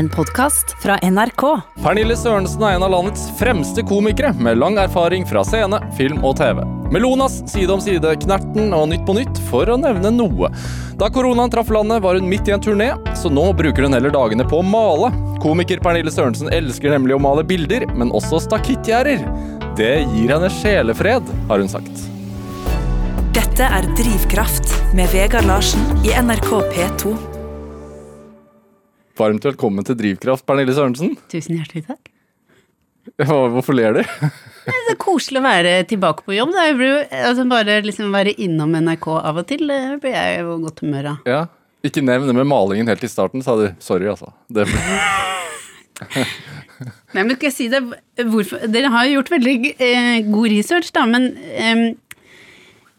En podkast fra NRK. Pernille Sørensen er en av landets fremste komikere, med lang erfaring fra scene, film og TV. Melonas, Side om side, Knerten og Nytt på nytt, for å nevne noe. Da koronaen traff landet, var hun midt i en turné, så nå bruker hun heller dagene på å male. Komiker Pernille Sørensen elsker nemlig å male bilder, men også stakittgjerder. Det gir henne sjelefred, har hun sagt. Dette er Drivkraft med Vegard Larsen i NRK P2. Varmt velkommen til Drivkraft, Pernille Sørensen. Tusen hjertelig takk. Hvorfor ler du? Det er så koselig å være tilbake på jobb. Blir, altså bare liksom være innom NRK av og til, det blir jeg jo godt humør av. Ja. Ikke nevn det med malingen helt i starten, sa du. Sorry, altså. Det Nei, men skal jeg si det, hvorfor, Dere har jo gjort veldig eh, god research, da, men eh,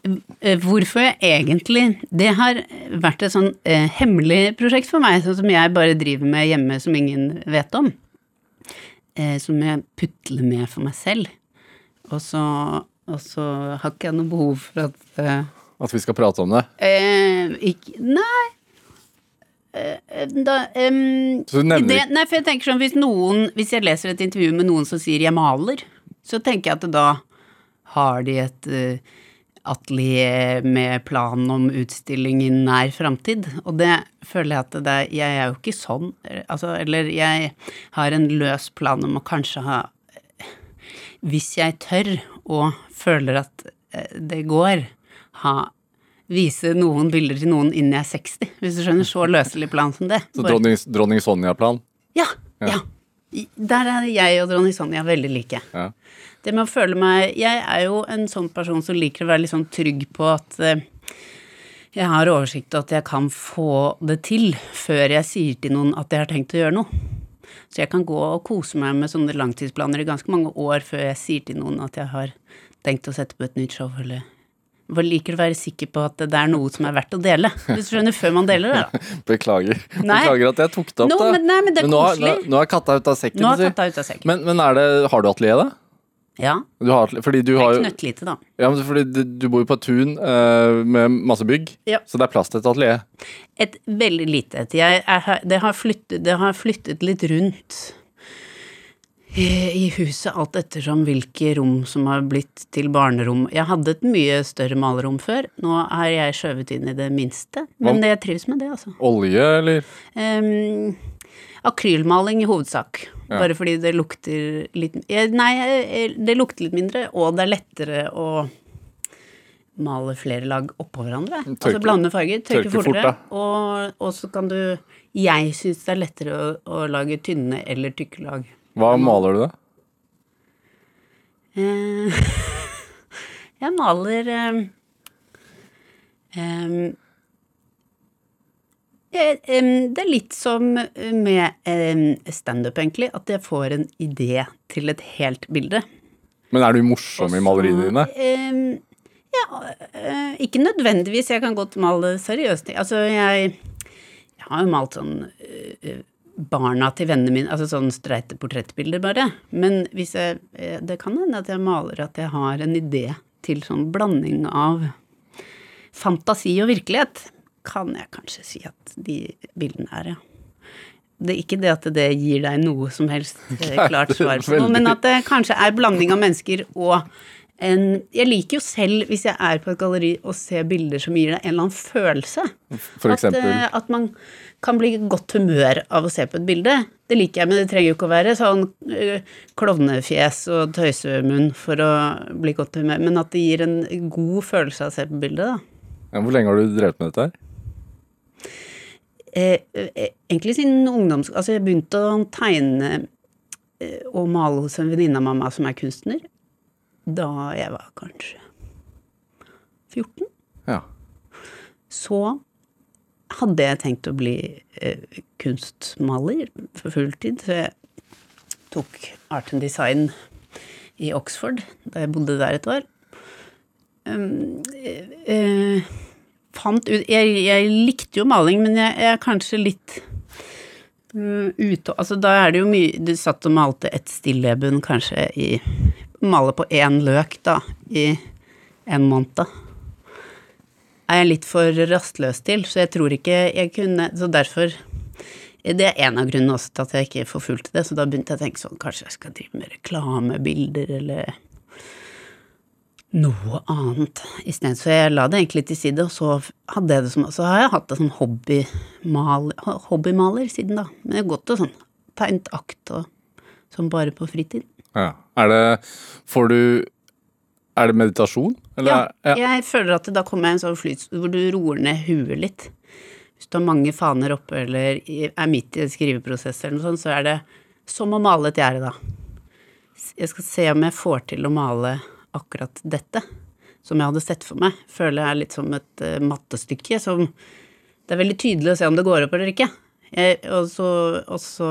hvorfor jeg egentlig Det har vært et sånn eh, hemmelig prosjekt for meg, sånn som jeg bare driver med hjemme som ingen vet om. Eh, som jeg putler med for meg selv. Og så, og så har ikke jeg noe behov for at eh, At vi skal prate om det. Eh, ikke Nei. Eh, da, um, Så du nevner det, Nei, for jeg tenker sånn hvis noen Hvis jeg leser et intervju med noen som sier 'jeg maler', så tenker jeg at da har de et eh, atelier med plan om utstilling i nær framtid. Og det føler jeg at det er Jeg er jo ikke sånn. eh, Altså, eller jeg har en løs plan om å kanskje ha Hvis jeg tør og føler at eh, det går, ha Vise noen bilder til noen innen jeg er 60, hvis du skjønner. Så løselig plan som det. Så dronning, dronning Sonja-plan. ja, ja. I- Der er jeg og dronning Sonja veldig like. Ja. Det med å føle meg Jeg er jo en sånn person som liker å være litt sånn trygg på at eh, jeg har oversikt og at jeg kan få det til før jeg sier til noen at jeg har tenkt å gjøre noe. Så jeg kan gå og kose meg med sånne langtidsplaner i ganske mange år før jeg sier til noen at jeg har tenkt å sette på et nytt show eller liker å være sikker på at det er noe som er verdt å dele. Hvis du skjønner, før man deler det, da. Beklager. Nei. Beklager at jeg tok det opp, no, men- nei, men det er nå, er- koselig. nå, nå er katta ute av sekken. Nå er katta ut av sekken. Men, men er det, har du atelier, da? Ja. Du har, fordi du Det er knøttlite, da. ja, men fordi du, du bor jo på et tun uh, med masse bygg, Ja. så det er plass til et atelier. Et veldig lite et. Det, det har flyttet litt rundt i, i huset, alt ettersom hvilke rom som har blitt til barnerom. Jeg hadde et mye større malerom før. Nå har jeg skjøvet inn i det minste. Men jeg trives med det, altså. Olje, eller? Um, akrylmaling i hovedsak. Ja. Bare fordi det lukter litt eh, Nei, eh, det lukter litt mindre, og det er lettere å male flere lag oppå hverandre. Tørke. altså blande farger, Tørke, tørke fortere. fort, og, og så kan du Jeg syns det er lettere å, å lage tynne eller tykke lag. Hva maler du, da? Eh, jeg maler um, Det er litt som med standup, egentlig. At jeg får en idé til et helt bilde. Men er du morsom i maleriene dine? Um, ja, eh, ikke nødvendigvis. Jeg kan godt male seriøst. Altså, jeg, jeg har jo malt sånn eh, barna til vennene mine, altså sånn streite portrettbilder bare. Men hvis jeg eh, Det kan hende at jeg maler at jeg har en idé til sånn blanding av fantasi og virkelighet. Kan jeg kanskje si at de bildene er, ja. Det er ikke det at det gir deg noe som helst eh, klart svar på noe, men at det kanskje er blanding av mennesker og en Jeg liker jo selv, hvis jeg er på et galleri, å se bilder som gir deg en eller annen følelse. For At, eksempel? eh, at man kan bli i godt humør av å se på et bilde. Det liker jeg, men det trenger jo ikke å være sånn eh, klovnefjes og tøysemunn for å bli godt humør, men at det gir en god følelse av å se på bildet, da. Ja, hvor lenge har du drevet med dette her? Eh, eh, egentlig siden ungdoms... Altså, jeg begynte å tegne og male hos en venninne av mamma som er kunstner, da jeg var kanskje 14. Ja. Så hadde jeg tenkt å bli eh, kunstmaler for fulltid, så jeg tok art and design i Oxford, da jeg bodde der et år. Um, eh, eh, fant ut jeg, jeg likte jo maling, men jeg, jeg er kanskje litt ute Altså, da er det jo mye Du satt og malte et stilleben kanskje i Male på én løk, da, i en måned. Er jeg litt for rastløs til, så jeg tror ikke jeg kunne Så derfor Det er en av grunnene også til at jeg ikke forfulgte det, så da begynte jeg å tenke sånn, kanskje jeg skal drive med reklamebilder eller noe annet isteden. Så jeg la det egentlig til side, og så hadde jeg det som Så har jeg hatt det som hobbymaler, hobbymaler siden da. Men det har gått å sånn tegnet akt og sånn bare på fritid. Ja. Er det Får du Er det meditasjon? Ja, Eller? jeg føler at da kommer jeg i en sånn flyt hvor du roer ned huet litt. Hvis du har mange faner oppe eller er midt i en skriveprosess eller noe sånt, så er det som å male et gjerde, da. Jeg skal se om jeg får til å male akkurat dette, som jeg hadde sett for meg. Føler jeg er litt som et eh, mattestykke som Det er veldig tydelig å se om det går opp eller ikke. Jeg, og så, og så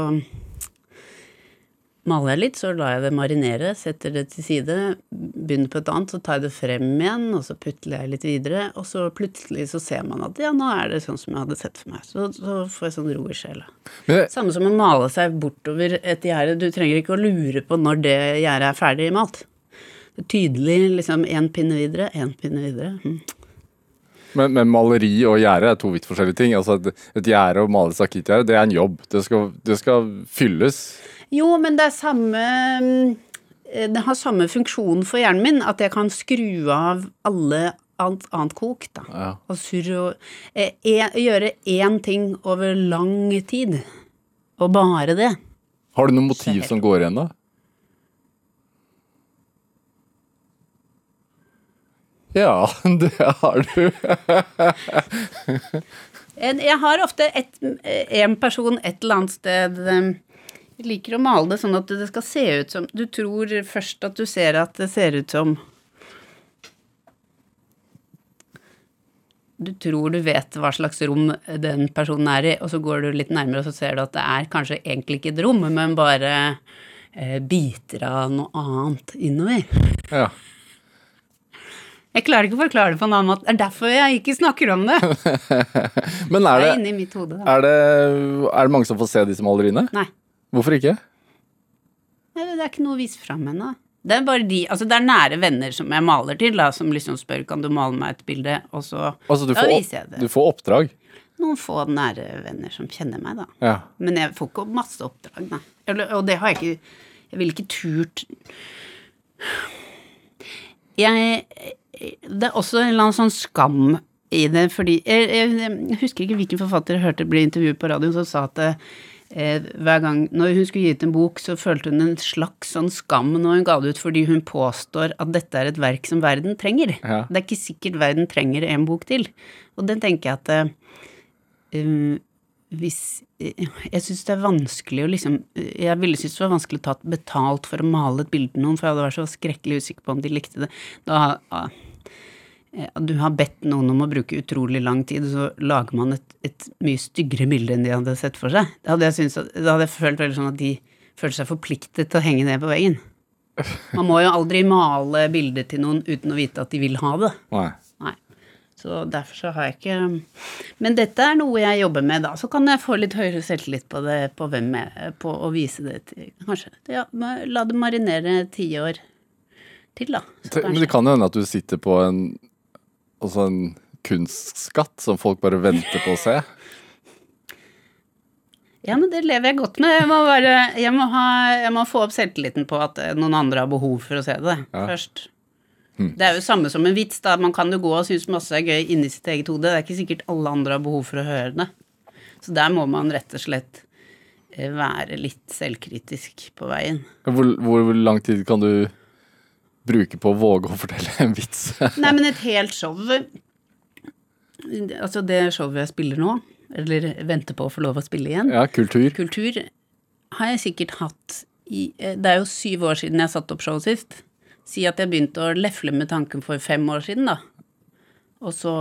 maler jeg litt, så lar jeg det marinere, setter det til side, begynner på et annet, så tar jeg det frem igjen, og så putler jeg litt videre, og så plutselig så ser man at ja, nå er det sånn som jeg hadde sett for meg. Så, så får jeg sånn ro i sjela. Men, Samme som å male seg bortover et gjerde. Du trenger ikke å lure på når det gjerdet er ferdig malt. Det er tydelig liksom én pinne videre, én pinne videre. Mm. men, men maleri og gjerde er to vidt forskjellige ting. Altså et, et gjerde og male sakittgjerde, det er en jobb. Det skal, det skal fylles. Jo, men det er samme mm, Det har samme funksjon for hjernen min, at jeg kan skru av alle alt annet kok, da. Ja. Og surre og eh, en, Gjøre én ting over lang tid. Og bare det. Har du noe motiv som går igjen, da? Ja, det har du. Jeg har ofte et, en person et eller annet sted Jeg liker å male det sånn at det skal se ut som Du tror først at du ser at det ser ut som Du tror du vet hva slags rom den personen er i, og så går du litt nærmere, og så ser du at det er kanskje egentlig ikke et rom, men bare eh, biter av noe annet innover. Ja. Jeg klarer ikke å forklare det på en annen måte. Det er derfor jeg ikke snakker om det. Men Det er er det, inni mitt hode. Er, det, er det mange som får se disse maleriene? Nei. Hvorfor ikke? Nei, det er ikke noe å vise fram ennå. Det er bare de, altså det er nære venner som jeg maler til, da, som liksom spør kan du male meg et bilde, og så Altså, du da viser jeg det. du får oppdrag. Noen få nære venner som kjenner meg, da. Ja. Men jeg får ikke masse oppdrag, nei. Og det har jeg ikke Jeg ville ikke turt Jeg Det er også en eller annen sånn skam i det, fordi Jeg, jeg, jeg husker ikke hvilken forfatter jeg hørte bli intervjuet på radioen som sa at eh, hver gang Når hun skulle gi ut en bok, så følte hun en slags sånn skam når hun ga det ut, fordi hun påstår at dette er et verk som verden trenger. Ja. Det er ikke sikkert verden trenger en bok til. Og den tenker jeg at eh, um, hvis Jeg syns det er vanskelig å liksom Jeg ville synes det var vanskelig å ta betalt for å male et bilde til noen, for jeg hadde vært så skrekkelig usikker på om de likte det. Da ah, Du har bedt noen om å bruke utrolig lang tid, og så lager man et, et mye styggere bilde enn de hadde sett for seg. Da hadde jeg, syntes da hadde jeg følt veldig sånn at de følte seg forpliktet til å henge ned på veggen. Man må jo aldri male bilder til noen uten å vite at de vil ha det. Nei. Nei. Så derfor så har jeg ikke Men dette er noe jeg jobber med, da. Så kan jeg få litt høyere selvtillit på det, på hvem jeg På å vise det til Kanskje. Ja, la det marinere ti år til, da. Så Men kanskje. det kan jo hende at du sitter på en, altså en kunstskatt som folk bare venter på å se. Ja, men det lever jeg godt med. Jeg må, bare, jeg må, ha, jeg må få opp selvtilliten på at eh, noen andre har behov for å se det Ja. først. Det er jo samme som en vits, da. Man kan jo gå og synes masse er gøy inni sitt eget hode. Det er ikke sikkert alle andre har behov for å høre det. Så der må man rett og slett eh, være litt selvkritisk på veien. Hvor, hvor lang tid kan du bruke på å våge å fortelle en vits? Nei, men et helt show Altså det showet jeg spiller nå, eller venter på å få lov å spille igjen, Ja, kultur. kultur har jeg sikkert hatt i eh, Det er jo syv år siden jeg satte opp show sist. Si at jeg begynte å lefle med tanken for fem år siden, da. Og så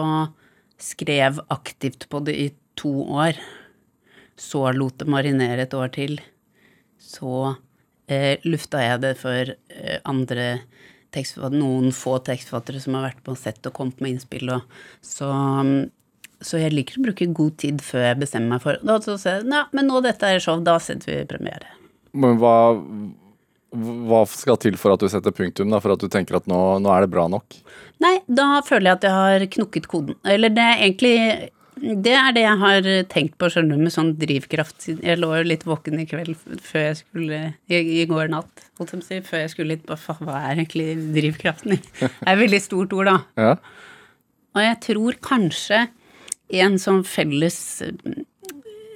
skrev aktivt på det i to år. Så lot det marinere et år til. Så eh, lufta jeg det for eh, andre noen få tekstforfattere som har vært på sett og kommet med innspill. Og, så, så jeg liker å bruke god tid før jeg bestemmer meg for Da så sier jeg ja, men nå dette er show, da setter vi premiere. Men hva, hva skal til for at du setter punktum, da, for at du tenker at nå, nå er det bra nok? Nei, da føler jeg at jeg har knukket koden. Eller det er egentlig det er det jeg har tenkt på, skjønner du, med sånn drivkraft. Jeg lå jo litt våken i kveld før jeg skulle I, i går natt, holdt jeg på å si, før jeg skulle litt på Hva er egentlig drivkraften? Det er et veldig stort ord, da. Ja. Og jeg tror kanskje en sånn felles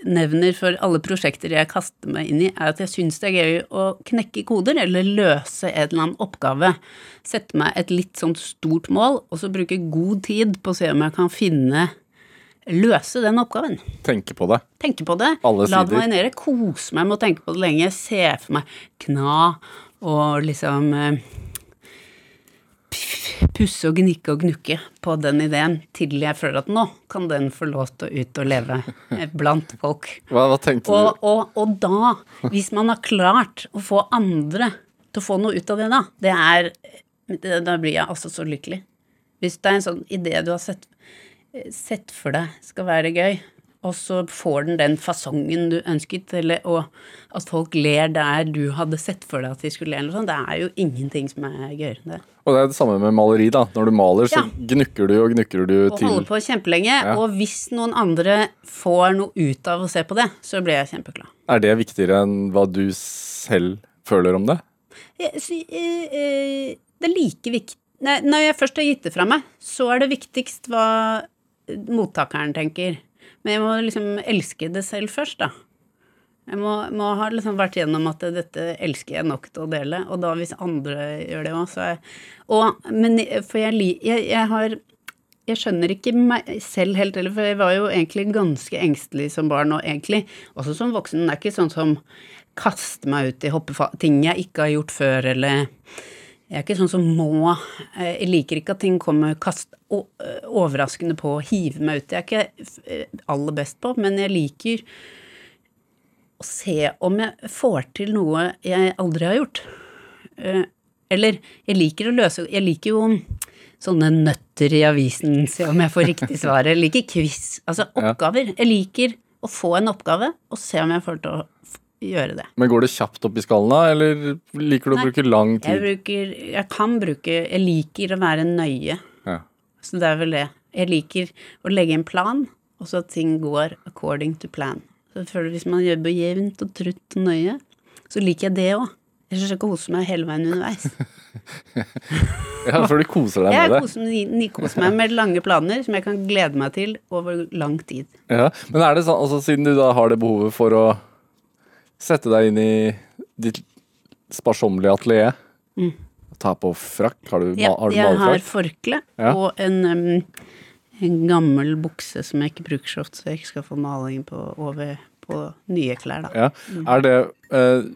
nevner for alle prosjekter jeg kaster meg inn i, er at jeg syns det er gøy å knekke koder eller løse en eller annen oppgave. Sette meg et litt sånn stort mål, og så bruke god tid på å se om jeg kan finne Løse den oppgaven. Tenke på det. Tenke på det. Alle La det marinere. Kose meg med å tenke på det lenge. Se for meg kna og liksom eh, Pusse og gnikke og gnukke på den ideen til jeg føler at nå kan den få lov til å ut og leve blant folk. Hva, hva tenkte Og, du? og, og da, hvis man har klart å få andre til å få noe ut av det, da, det er Da blir jeg altså så lykkelig. Hvis det er en sånn idé du har sett, sett for deg skal være gøy, og så får den den fasongen du ønsket, eller, og at folk ler der du hadde sett for deg at de skulle le, eller sånn, det er jo ingenting som er gøyere enn det. Og det er det samme med maleri, da. Når du maler, så Ja. gnukker du og gnukker du Og til holde på kjempelenge, Ja. og hvis noen andre får noe ut av å se på det, så blir jeg kjempeglad. Er det viktigere enn hva du selv føler om det? Jeg eh, eh, Det er like viktig Nei, Når jeg først har gitt det fra meg, så er det viktigst hva mottakeren tenker. Men jeg må liksom elske det selv først, da. Jeg må, må ha liksom vært gjennom at dette elsker jeg nok til å dele, og da hvis andre gjør det òg, så er og, Men for jeg, jeg, jeg har jeg skjønner ikke meg selv helt heller, for jeg var jo egentlig ganske engstelig som barn, og egentlig også som voksen. Det er ikke sånn som kaste meg ut i hoppefa ting jeg ikke har gjort før, eller jeg er ikke sånn som må eh, Jeg liker ikke at ting kommer kast, eh, overraskende på, og hive meg ut. Det er ikke eh, aller best på, men jeg liker å se om jeg får til noe jeg aldri har gjort. Eller jeg liker å løse Jeg liker jo sånne nøtter i avisen, se om jeg får riktig svar. Jeg liker quiz. Altså oppgaver. Jeg liker å få en oppgave og se om jeg får til å gjøre det. Men går det kjapt opp i skallen da, eller liker du å bruke lang Jeg tid? bruker Jeg kan bruke Jeg liker å være nøye. Ja. Så det er vel det. Jeg liker å legge en plan, og så at ting går according to plan. Så jeg føler Hvis man jobber jevnt og trutt og nøye, så liker jeg det òg. Jeg skal ikke kose meg hele veien underveis. ja, for du koser deg med det. koser, nikoser meg med lange planer som jeg kan glede meg til over lang tid. Ja. Men er det sånn, altså, siden du da har det behovet for å sette deg inn i ditt sparsommelige atelier, ta på frakk, har du, Ja, har du jeg har forkle Ja. og en, um, en gammel bukse som jeg ikke bruker så ofte, så jeg ikke skal få maling på, over på nye klær, da. Ja. Er det uh,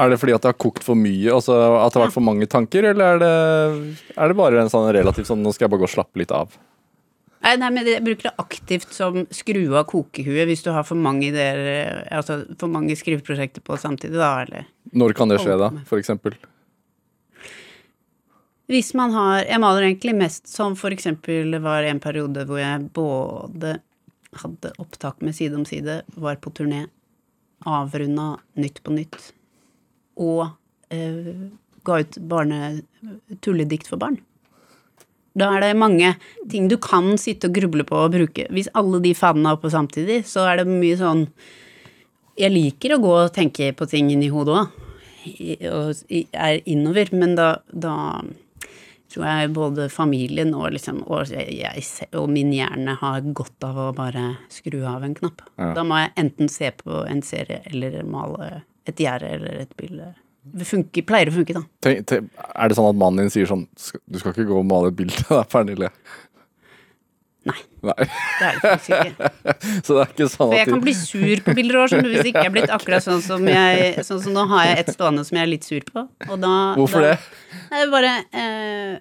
Er det fordi at det har kokt for mye, altså at det har vært for mange tanker, eller er det, er det bare en sånn relativt sånn nå skal jeg bare gå og slappe litt av? Nei, nei, men jeg bruker det aktivt som skru av kokehue hvis du har for mange der, altså for mange skriveprosjekter på samtidig, da, eller Når kan det skje, da, for eksempel? Hvis man har Jeg maler egentlig mest som for eksempel det var en periode hvor jeg både hadde opptak med Side om side, var på turné, avrunda Nytt på nytt, og eh, ga ut barne-tulledikt for barn. Da er det mange ting du kan sitte og gruble på og bruke. Hvis alle de fadene er oppe samtidig, så er det mye sånn Jeg liker å gå og tenke på ting inni hodet òg, og er innover, men da, da tror jeg både familien og, liksom, og, jeg, og min hjerne har godt av å bare skru av en knapp. Ja. Da må jeg enten se på en serie eller male et gjerde eller et bilde. Det funker, pleier å funke, da. Tenk, tenk, er det sånn at mannen din sier sånn Du skal ikke gå og male et bilde der, Pernille? Nei, Nei. det er det faktisk ikke. Så det er ikke sånn at For jeg kan bli sur på bilder òg, hvis ikke jeg er blitt akkurat sånn som jeg Sånn som nå har jeg et stående som jeg er litt sur på, og da Hvorfor da, det? Det er bare eh,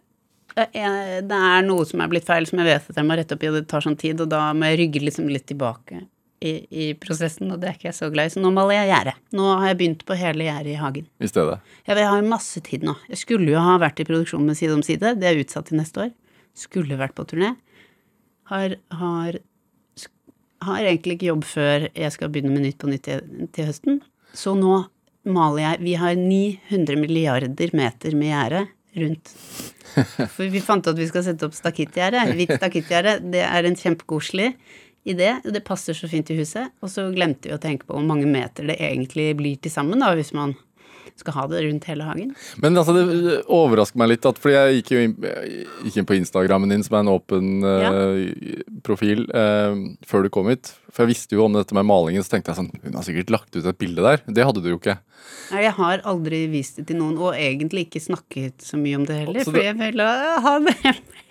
eh, Det er noe som er blitt feil, som jeg vet at jeg må rette opp i, og det tar sånn tid, og da må jeg rygge liksom litt tilbake i, i prosessen, og det er ikke jeg så glad i. Så nå maler jeg gjerde. Nå har jeg begynt på hele gjerdet i hagen. I stedet. Ja, Jeg har masse tid nå. Jeg skulle jo ha vært i produksjon med Side om side, det er utsatt til neste år. Skulle vært på turné. Har, har, har egentlig ikke jobb før jeg skal begynne med Nytt på nytt til, til høsten. Så nå maler jeg Vi har 900 milliarder meter med gjerde rundt. For vi fant ut at vi skal sette opp stakittgjerde. Hvitt stakittgjerde. Det er en kjempekoselig idé. Det passer så fint i huset. Og så glemte vi å tenke på hvor mange meter det egentlig blir til sammen, da, hvis man skal ha det rundt hele hagen. Men altså, det overrasker meg litt, at, fordi jeg gikk inn, jeg gikk inn på Instagrammen din, som er en åpen eh, profil, uh, før du kom hit. For jeg visste jo om dette med malingen, så tenkte jeg sånn Hun har sikkert lagt ut et bilde der. Det hadde du jo ikke. Nei, jeg har aldri vist det til noen, og egentlig ikke snakket så mye om det heller. Så For det- jeg vil ha det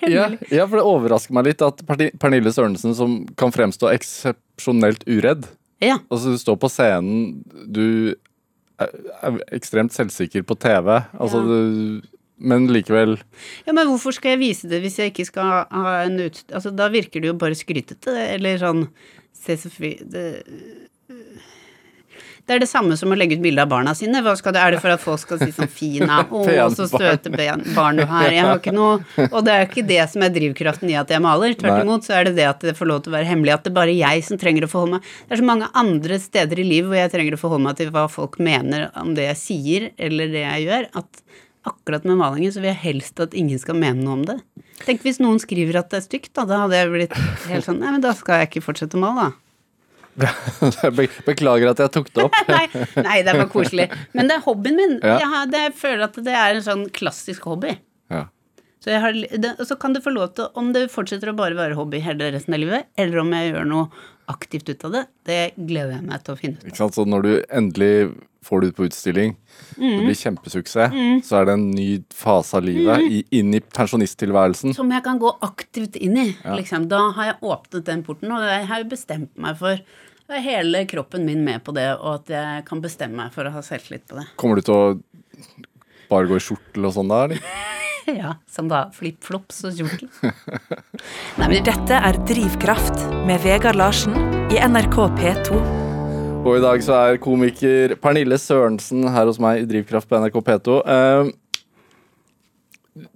Ja, ja, for det overrasker meg litt at Pernille Sørensen, som kan fremstå eksepsjonelt uredd Ja. Altså, du står på scenen, du er, ekstremt selvsikker på TV, altså Ja. du Men likevel ja, men hvorfor skal jeg vise det hvis jeg ikke skal ha en ut... Altså, da virker det jo bare skrytete, eller sånn Se så fri det, det er det samme som å legge ut bilde av barna sine. Hva skal det, er det for at folk skal si sånn 'fina', 'å, så støte barn du har'. Jeg har ikke noe Og det er jo ikke det som er drivkraften i at jeg maler. Tvert imot så er det det at det får lov til å være hemmelig, at det er bare jeg som trenger å forholde meg Det er så mange andre steder i livet hvor jeg trenger å forholde meg til hva folk mener om det jeg sier, eller det jeg gjør, at akkurat med malingen så vil jeg helst at ingen skal mene noe om det. Tenk hvis noen skriver at det er stygt, da. Da hadde jeg blitt helt sånn Nei, men da skal jeg ikke fortsette å male, da. Be- Beklager at jeg tok det opp. nei, nei, det bare koselig. Men det er hobbyen min. Ja. Jeg, har, det, jeg føler at det er en sånn klassisk hobby. Ja. Så, har, det, og så kan du få lov til, om det fortsetter å bare være hobby hele resten av livet, eller om jeg gjør noe aktivt ut av det, det gleder jeg meg til å finne ut. Ikke sant? Så når du endelig får det ut på utstilling, Mm. det blir kjempesuksess, så er det en ny fase av livet Mm. i, inn i pensjonisttilværelsen. Som jeg kan gå aktivt inn i. Liksom. Da har jeg åpnet den porten, og jeg har jo bestemt meg for er hele kroppen min med på det, og at jeg kan bestemme meg for å ha selvtillit på det. Kommer du til å bare gå i skjortel og sånn da, eller? Ja, som da flip-flops og kjortel. Nei, men Dette er Drivkraft med Vegard Larsen i NRK P2. Og i dag så er komiker Pernille Sørensen her hos meg i Drivkraft på NRK P2. Eh,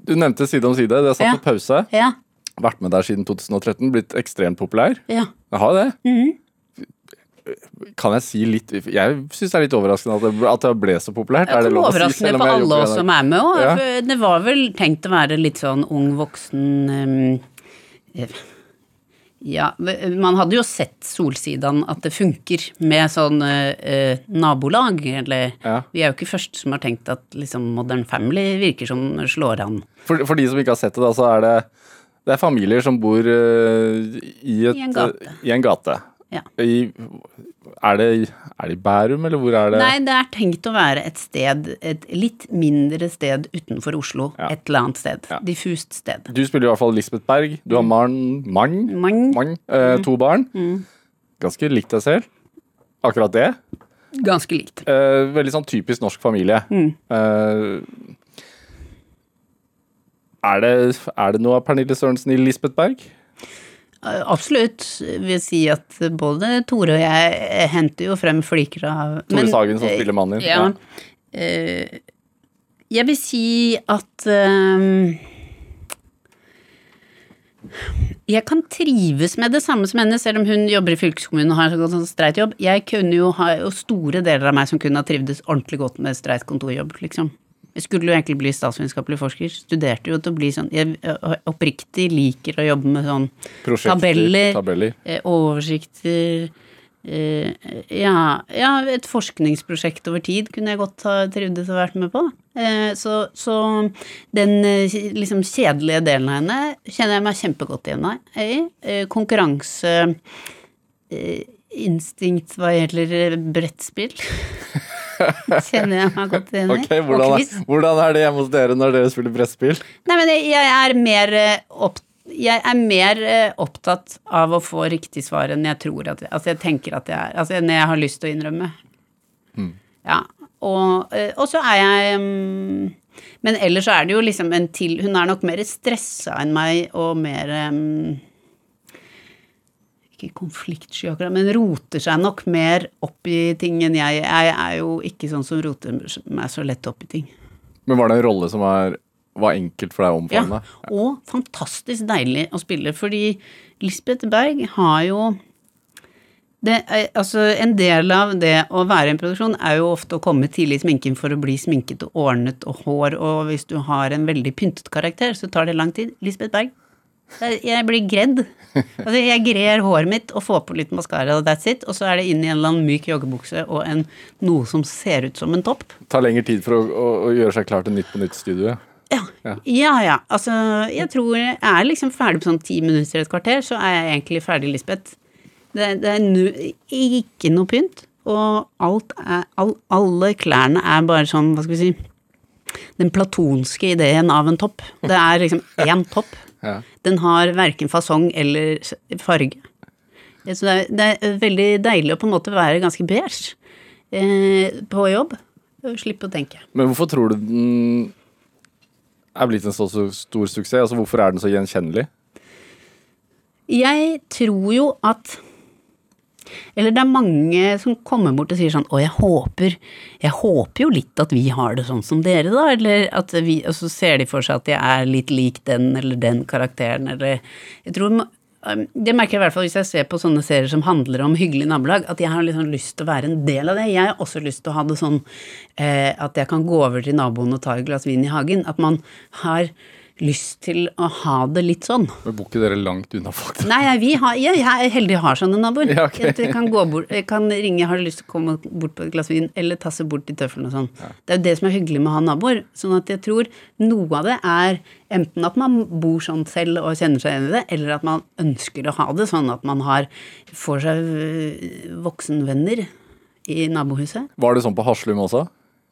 du nevnte Side om side. Det er satt Ja. på pause. Ja, Vært med der siden 2013. Blitt ekstremt populær. ja. Jeg har det. Mhm. Kan jeg si litt Jeg syns det er litt overraskende at det, at det ble så populært. Det Er det lov å si, overraskende for alle oss som er med òg. Ja. Det var vel tenkt å være litt sånn ung voksen um, Ja, man hadde jo sett Solsidan at det funker med sånn uh, nabolag, eller Ja. Vi er jo ikke først som har tenkt at liksom Modern Family virker som slår an. For, for de som ikke har sett det, da, så er det Det er familier som bor uh, i, et, I en gate. I en gate. Ja. I, er, det, er det i Bærum, eller hvor er det? Nei, det er tenkt å være et sted, et litt mindre sted utenfor Oslo. Ja. Et eller annet sted. Ja. Diffust sted. Du spiller i hvert fall Lisbeth Berg. Du har mann, Mann. Man, Mann eh, to barn. Ganske likt deg selv. Akkurat det. ganske likt. Eh, veldig sånn typisk norsk familie. Eh, er, det, er det noe av Pernille Sørensen i Lisbeth Berg? Eh, Absolutt. Vil si at både Tore og jeg henter jo frem fliker av Tore men, Sagen som eh, spiller mannen din. Ja. Eh, jeg vil si at eh, jeg kan trives med det samme som henne, selv om hun jobber i fylkeskommunen og har en sånn streit jobb. Jeg kunne jo ha jo store deler av meg som kunne ha trivdes ordentlig godt med streit kontorjobb, liksom. Jeg skulle jo egentlig bli statsvitenskapelig forsker. Studerte jo til å bli sånn Jeg oppriktig liker å jobbe med sånn tabeller, tabeller. eh, oversikter eh, ja, ja, et forskningsprosjekt over tid kunne jeg godt ha trivdes å vært med på. Eh, så, så den liksom kjedelige delen av henne kjenner jeg meg kjempegodt igjen i. Konkurranseinstinkt konkurranse instinkt hva gjelder brettspill. kjenner jeg meg godt igjen i. Ok, hvordan er, hvordan er det hjemme hos dere når dere spiller brettspill? Nei, men jeg, er mer eh, jeg er mer eh, opptatt av å få riktig svar enn jeg tror at jeg, Altså, jeg tenker at jeg er Altså, enn jeg har lyst til å innrømme. Ja. Og, eh, og så er jeg mm, Men ellers så er det jo liksom en til Hun er nok mer stressa enn meg og mer mm, Ikke konfliktsky akkurat, men roter seg nok mer opp i ting enn jeg. Jeg er jo ikke sånn som roter meg så lett opp i ting. Men var det en rolle som var, var enkelt for deg å Ja, og fantastisk deilig å spille, fordi Lisbeth Berg har jo Det er, altså, en del av det å være i en produksjon er jo ofte å komme tidlig i sminken for å bli sminket og ordnet og hår, og hvis du har en veldig pyntet karakter, så tar det lang tid. Lisbeth Berg. Jeg- blir gredd. Altså, jeg grer håret mitt og får på litt maskara, og that's it. Og så er det inn i en eller annen myk joggebukse og en, noe som ser ut som en topp. Tar lengre tid for å, å, å gjøre seg klar til Nytt på Nytt-studioet. Ja. Ja. ja, ja. Altså, jeg tror jeg er liksom ferdig på sånn ti minutter et kvarter, så er jeg egentlig ferdig, Lisbeth. Det, det er nu, ikke noe pynt, og alt er all, Alle klærne er bare sånn, hva skal vi si Den platonske ideen av en topp. Det er liksom én topp. Ja. Den har verken fasong eller farge. Så det er, det er veldig deilig å på en måte være ganske beige eh, på jobb. Slippe å tenke. Men hvorfor tror du den er blitt en så, så stor suksess? Altså, hvorfor er den så gjenkjennelig? Jeg tror jo at Eller det er mange som kommer bort og sier sånn Å, jeg håper Jeg håper jo litt at vi har det sånn som dere, da. Eller at vi Og så ser de for seg at jeg er litt lik den eller den karakteren, eller Jeg tror um, det merker jeg i hvert fall hvis jeg ser på sånne serier som handler om hyggelig nabolag, at jeg har liksom lyst til å være en del av det. Jeg har også lyst til å ha det sånn eh, at jeg kan gå over til naboen og ta et glass vin i hagen. At man har lyst til å ha det litt sånn. Men Bor ikke dere langt unna folk? Nei, vi har, jeg, jeg er heldig å ha sånne naboer. Ja, okay. Jeg kan, gå bort, jeg kan ringe, har du lyst til å komme bort på et glass vin, eller tasse bort i tøffelen og sånn. Det er jo det som er hyggelig med å ha naboer. Sånn at jeg tror noe av det er enten at man bor sånn selv og kjenner seg igjen i det, eller at man ønsker å ha det sånn at man har, får seg øh, voksenvenner i nabohuset. Var det sånn på Haslum også?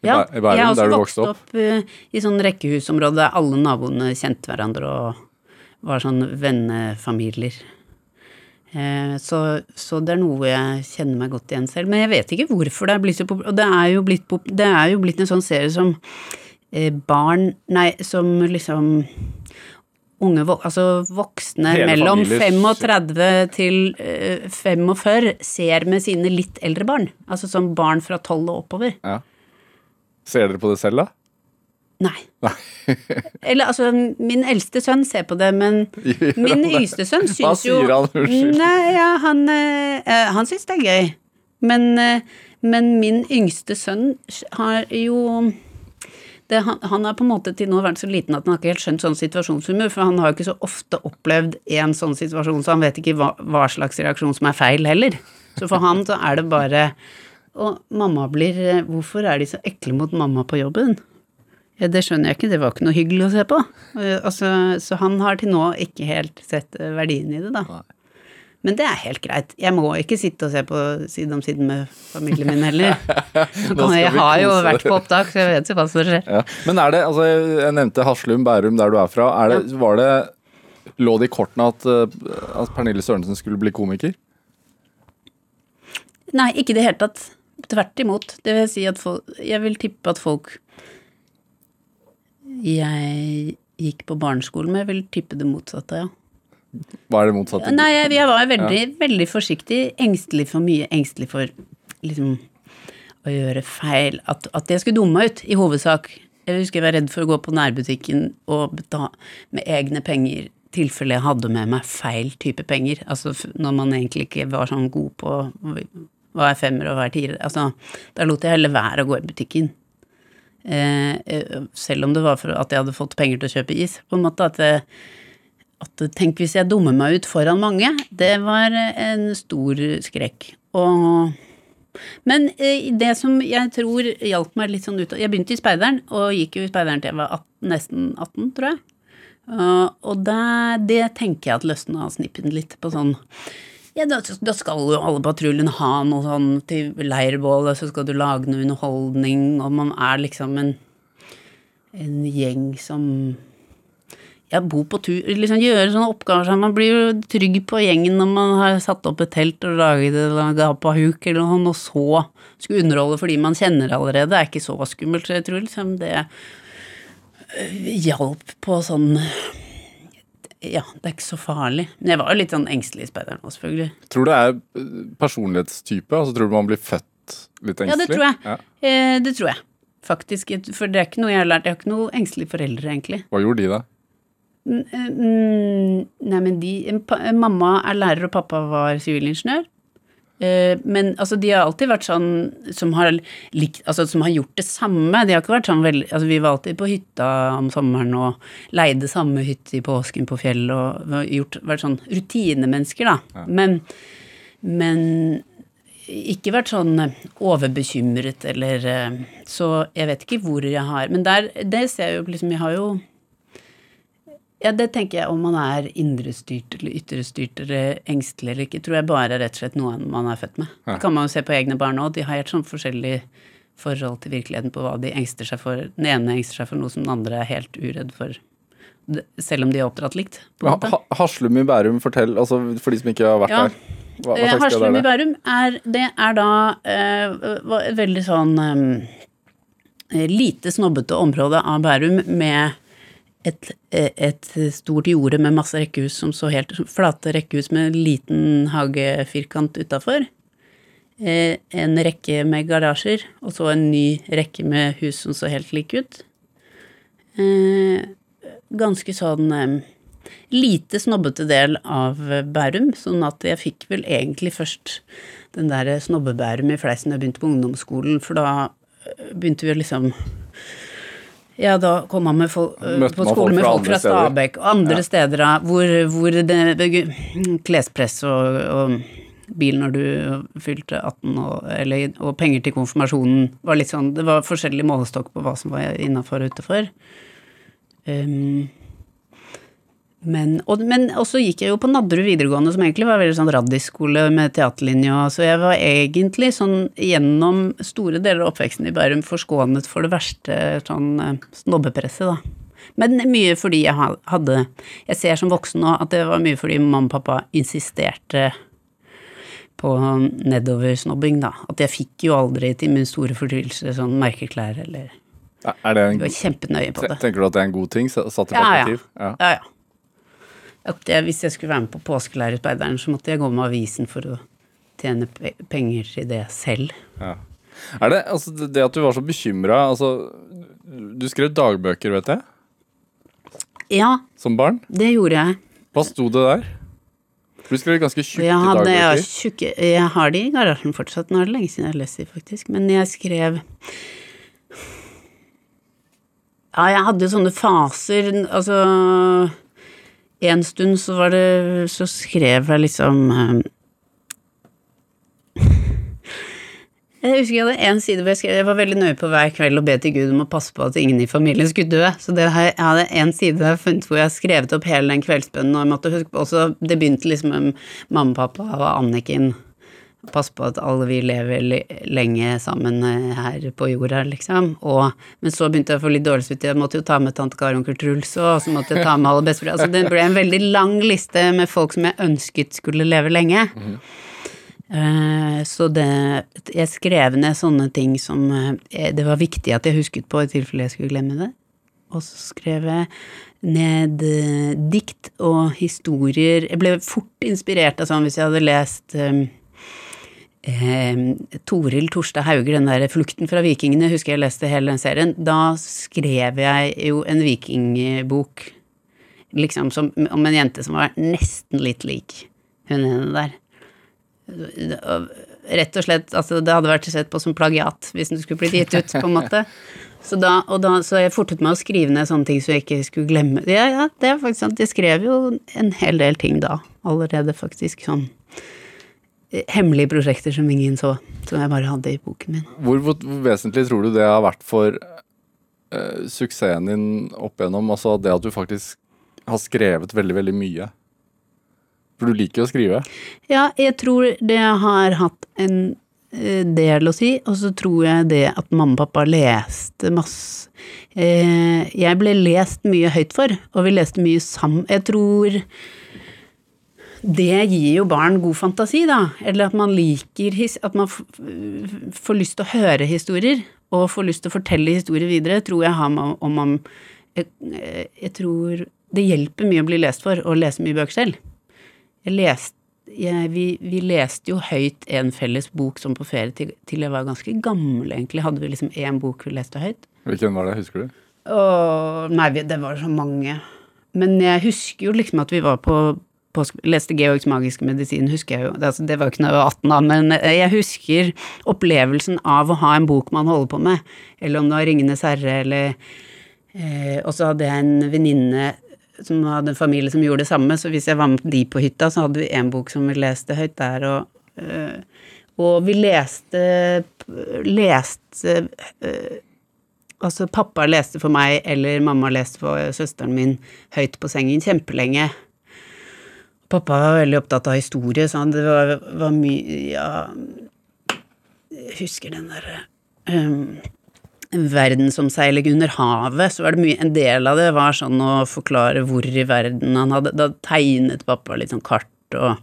Ja, i Bærum, jeg har også vokst opp? opp eh, i sånn rekkehusområde alle naboene kjente hverandre og var sånn vennefamilier. Eh, så, så det er noe jeg kjenner meg godt igjen selv. Men jeg vet ikke hvorfor det er blitt så populært. Og det er blitt, det er jo blitt en sånn serie som eh, barn Nei, som liksom Unge, altså voksne Hele mellom familier. 35 til eh, 45 ser med sine litt eldre barn. Altså som barn fra 12 og oppover. Ja. Ser dere på det selv, da? Nei. Eller altså, min eldste sønn ser på det, men min yngste sønn Hva syns jo sier han? Unnskyld. Nei, ja, han, eh, han syns det er gøy. Men, øh, men min yngste sønn har jo det, han, han har på en måte til nå vært så liten at han har ikke helt skjønt sånn situasjonshumor, for han har jo ikke så ofte opplevd en sånn situasjon, så han vet ikke hva, hva slags reaksjon som er feil heller. Så for han så er det bare Og mamma blir eh, Hvorfor er de så ekle mot mamma på jobben? Ja, det skjønner jeg ikke, det var ikke noe hyggelig å se på. Eh, Altså, så han har til nå ikke helt sett eh, verdien i det, da. Men det er helt greit. Jeg må ikke sitte og se på Side om side med familien min heller. Jeg har jo vært på opptak, så jeg vet jo hva som skjer. Ja. Men er det, altså jeg nevnte Haslum, Bærum, der du er fra. Er det, var det, lå det i kortene at, at Pernille Sørensen skulle bli komiker? Nei, ikke i det hele tatt. Tvert imot. Det vil si at folk Jeg vil tippe at folk jeg gikk på barneskolen med, vil tippe det motsatte, ja. Hva er det motsatte? Nei, jeg, jeg var veldig, veldig forsiktig. Engstelig for mye. Engstelig for liksom å gjøre feil. At, at jeg skulle dumme meg ut, i hovedsak. Jeg husker jeg var redd for å gå på nærbutikken og betale med egne penger tilfelle jeg hadde med meg feil type penger. Altså når man egentlig ikke var sånn god på hva er femmer og hva er tiere. Altså, da lot jeg heller være å gå i butikken. Eh, eh, selv om det var for at jeg hadde fått penger til å kjøpe is. På en måte at jeg, at tenk hvis jeg dummer meg ut foran mange, det var en stor skrekk. Og men eh, det som jeg tror hjalp meg litt sånn ut Jeg begynte i Speideren, og gikk jo i Speideren til jeg var 18, nesten 18, tror jeg. Og det, det tenker jeg at løsna snippen litt på sånn ja, da, da skal jo alle patruljen ha noe sånn til leirbålet, så skal du lage noe underholdning, og man er liksom en, en gjeng som ja, bo på tur, liksom gjøre sånne oppgaver sånn. Man blir jo trygg på gjengen når man har satt opp et telt og laget et gapahuk eller noe, sånt, og så skulle underholde fordi man kjenner allerede. Det er ikke så skummelt, så jeg tror liksom det øh, hjalp på sånn Ja, det er ikke så farlig. Men jeg var jo litt sånn engstelig i speideren òg, selvfølgelig. Tror du det er eh, personlighetstype? Altså Tror du man blir født litt engstelig? Ja, det tror jeg. Ja. Eh, det tror jeg. Faktisk. For det er ikke noe jeg har lært. Jeg har ikke noe engstelige foreldre, egentlig. Hva gjorde de, da? Mm, nei, men de Mamma er lærer, og pappa var sivilingeniør. Eh, Men altså, de har alltid vært sånn som har, likt, altså, som har gjort det samme. De har ikke vært sånn veldig altså, Vi var alltid på hytta om sommeren og leide samme hytte i påsken på fjellet og gjort, vært sånn rutinemennesker, da. Men, men ikke vært sånn overbekymret eller eh, Så jeg vet ikke hvor jeg har Men der, det ser jeg jo liksom Jeg har jo ja, det tenker jeg om man er indrestyrt eller ytrestyrt eller engstelig eller ikke, tror jeg bare er rett og slett noe man er født med. Det kan man jo se på egne barn òg. De har helt sånn forskjellig forhold til virkeligheten på hva de engster seg for. Den ene engster seg for noe som den andre er helt uredd for. Selv om de er oppdratt likt. Ha, ha, Haslum i Bærum, fortell, altså for de som ikke har vært Ja. der. Hva, hva Eh, Haslum i? Bærum er, det er da eh, et veldig sånn eh, lite snobbete område av Bærum med et, eh, et stort jorde med masse rekkehus som så helt flate rekkehus med en liten hagefirkant utafor. Eh, en rekke med garasjer, og så en ny rekke med hus som så helt like ut. Eh, ganske sånn lite snobbete del av Bærum, sånn at jeg fikk vel egentlig først den der snobbe-Bærum i fleisen da jeg begynte på ungdomsskolen, for da begynte vi å liksom ja, da kom man med folk, på skole med folk fra steder? Stabekk og andre Ja. steder hvor, hvor det, klespress og, og bil når du fylte 18 og, eller, og penger til konfirmasjonen var litt sånn Det var forskjellig målestokk på hva som var innafor og utafor. Um, men, og, men også gikk jeg jo på Nadderud videregående, som egentlig var veldig sånn raddiskole med teaterlinje, så jeg var egentlig sånn gjennom store deler av oppveksten i Bærum forskånet for det verste sånn eh, snobbepresset, da. Men mye fordi jeg hadde Jeg ser som voksen nå at det var mye fordi mamma og pappa insisterte på nedoversnobbing, da. At jeg fikk jo aldri til min store fortvilelse sånn merkeklær eller Er en, var kjempenøye på det. tenker du at det er en god ting, satt i Ja, ja. perspektiv? Ja. Ja, ja. At jeg, hvis jeg skulle være med på Påskelærerspeider'n, så måtte jeg gå med avisen for å tjene pe penger til det selv. Ja. Er det, altså, det at du var så bekymra altså, Du skrev dagbøker, vet jeg, Ja, som barn. det gjorde jeg. Hva sto det der? Du skrev ganske tjukke Jeg, hadde, jeg, har dagbøker. jeg har de i garasjen fortsatt. Nå er det lenge siden jeg har lest de, faktisk. Men jeg skrev Ja, jeg hadde sånne faser. Altså En stund så var det Så skrev jeg liksom eh, Jeg husker jeg hadde en side hvor jeg skrev Jeg var veldig nøye på hver kveld å be til Gud om å passe på at ingen i familien skulle dø. Så det, jeg hadde en side jeg funnet hvor jeg skrevet opp hele den kveldsbønnen, og jeg måtte huske på også Det begynte liksom med mamma, pappa og Anniken. Passe på at alle vi lever lenge sammen eh, her på jorda, liksom. Og, men så begynte jeg å få litt dårlig samvittighet. Jeg måtte jo ta med tante Kari og onkel Truls òg, og så måtte jeg ta med alle besteforeldre. Altså det ble en veldig lang liste med folk som jeg ønsket skulle leve lenge. Eh, Så det Jeg skrev ned sånne ting som eh, det var viktig at jeg husket på i tilfelle jeg skulle glemme det. Og så skrev jeg ned dikt og historier. Jeg ble fort inspirert av sånn hvis jeg hadde lest eh, Toril Torstad Hauger, den der 'Flukten fra vikingene', husker jeg leste hele den serien. Da skrev jeg jo en vikingbok liksom som, om en jente som var nesten litt lik hun ene der. Rett og slett, altså det hadde vært sett på som plagiat hvis den skulle blitt gitt ut, på en måte. Så da, og da, så jeg fortet meg å skrive ned sånne ting så jeg ikke skulle glemme Ja, ja, det er faktisk sant. Jeg skrev jo en hel del ting da, allerede, faktisk. Sånn hemmelige prosjekter som ingen så, som jeg bare hadde i boken min. Hvor, hvor, vesentlig tror du det har vært for uh, suksessen din opp igjennom? Altså det at du faktisk har skrevet veldig, veldig mye. For du liker jo å skrive. Ja, jeg tror det har hatt en eh, del å si, og så tror jeg det at mamma og pappa leste masse eh, Jeg ble lest mye høyt for, og vi leste mye sammen. Jeg tror det gir jo barn god fantasi, da. Eller at man liker At man får lyst til å høre historier, og får lyst til å fortelle historier videre, tror jeg har man om man jeg, jeg tror det hjelper mye å bli lest for, og lese mye bøker selv. Jeg leste jeg, vi, vi leste jo høyt en felles bok som på ferie til, til jeg var ganske gammel, egentlig. Hadde vi liksom én bok vi leste høyt. Hvilken var det, husker du? Åh, nei, det var så mange. Men jeg husker jo liksom at vi var på påske, leste Georgs magiske medisin, husker jeg jo. Altså, det var jo ikke da jeg var 18, da, men eh, jeg husker opplevelsen av å ha en bok man holder på med. Eller om det var Ringenes herre, eller eh, Og så hadde jeg en venninne som hadde en familie som gjorde det samme, så hvis jeg var med de på hytta, så hadde vi en bok som vi leste høyt der, og eh, og vi leste leste eh, Altså, pappa leste for meg, eller mamma leste for søsteren min høyt på sengen kjempelenge. Pappa var veldig opptatt av historie, så det var, var mye Ja, jeg husker den derre um, verdensomseiling under havet, så var det mye En del av det var sånn å forklare hvor i verden han hadde Da tegnet pappa litt sånn kart og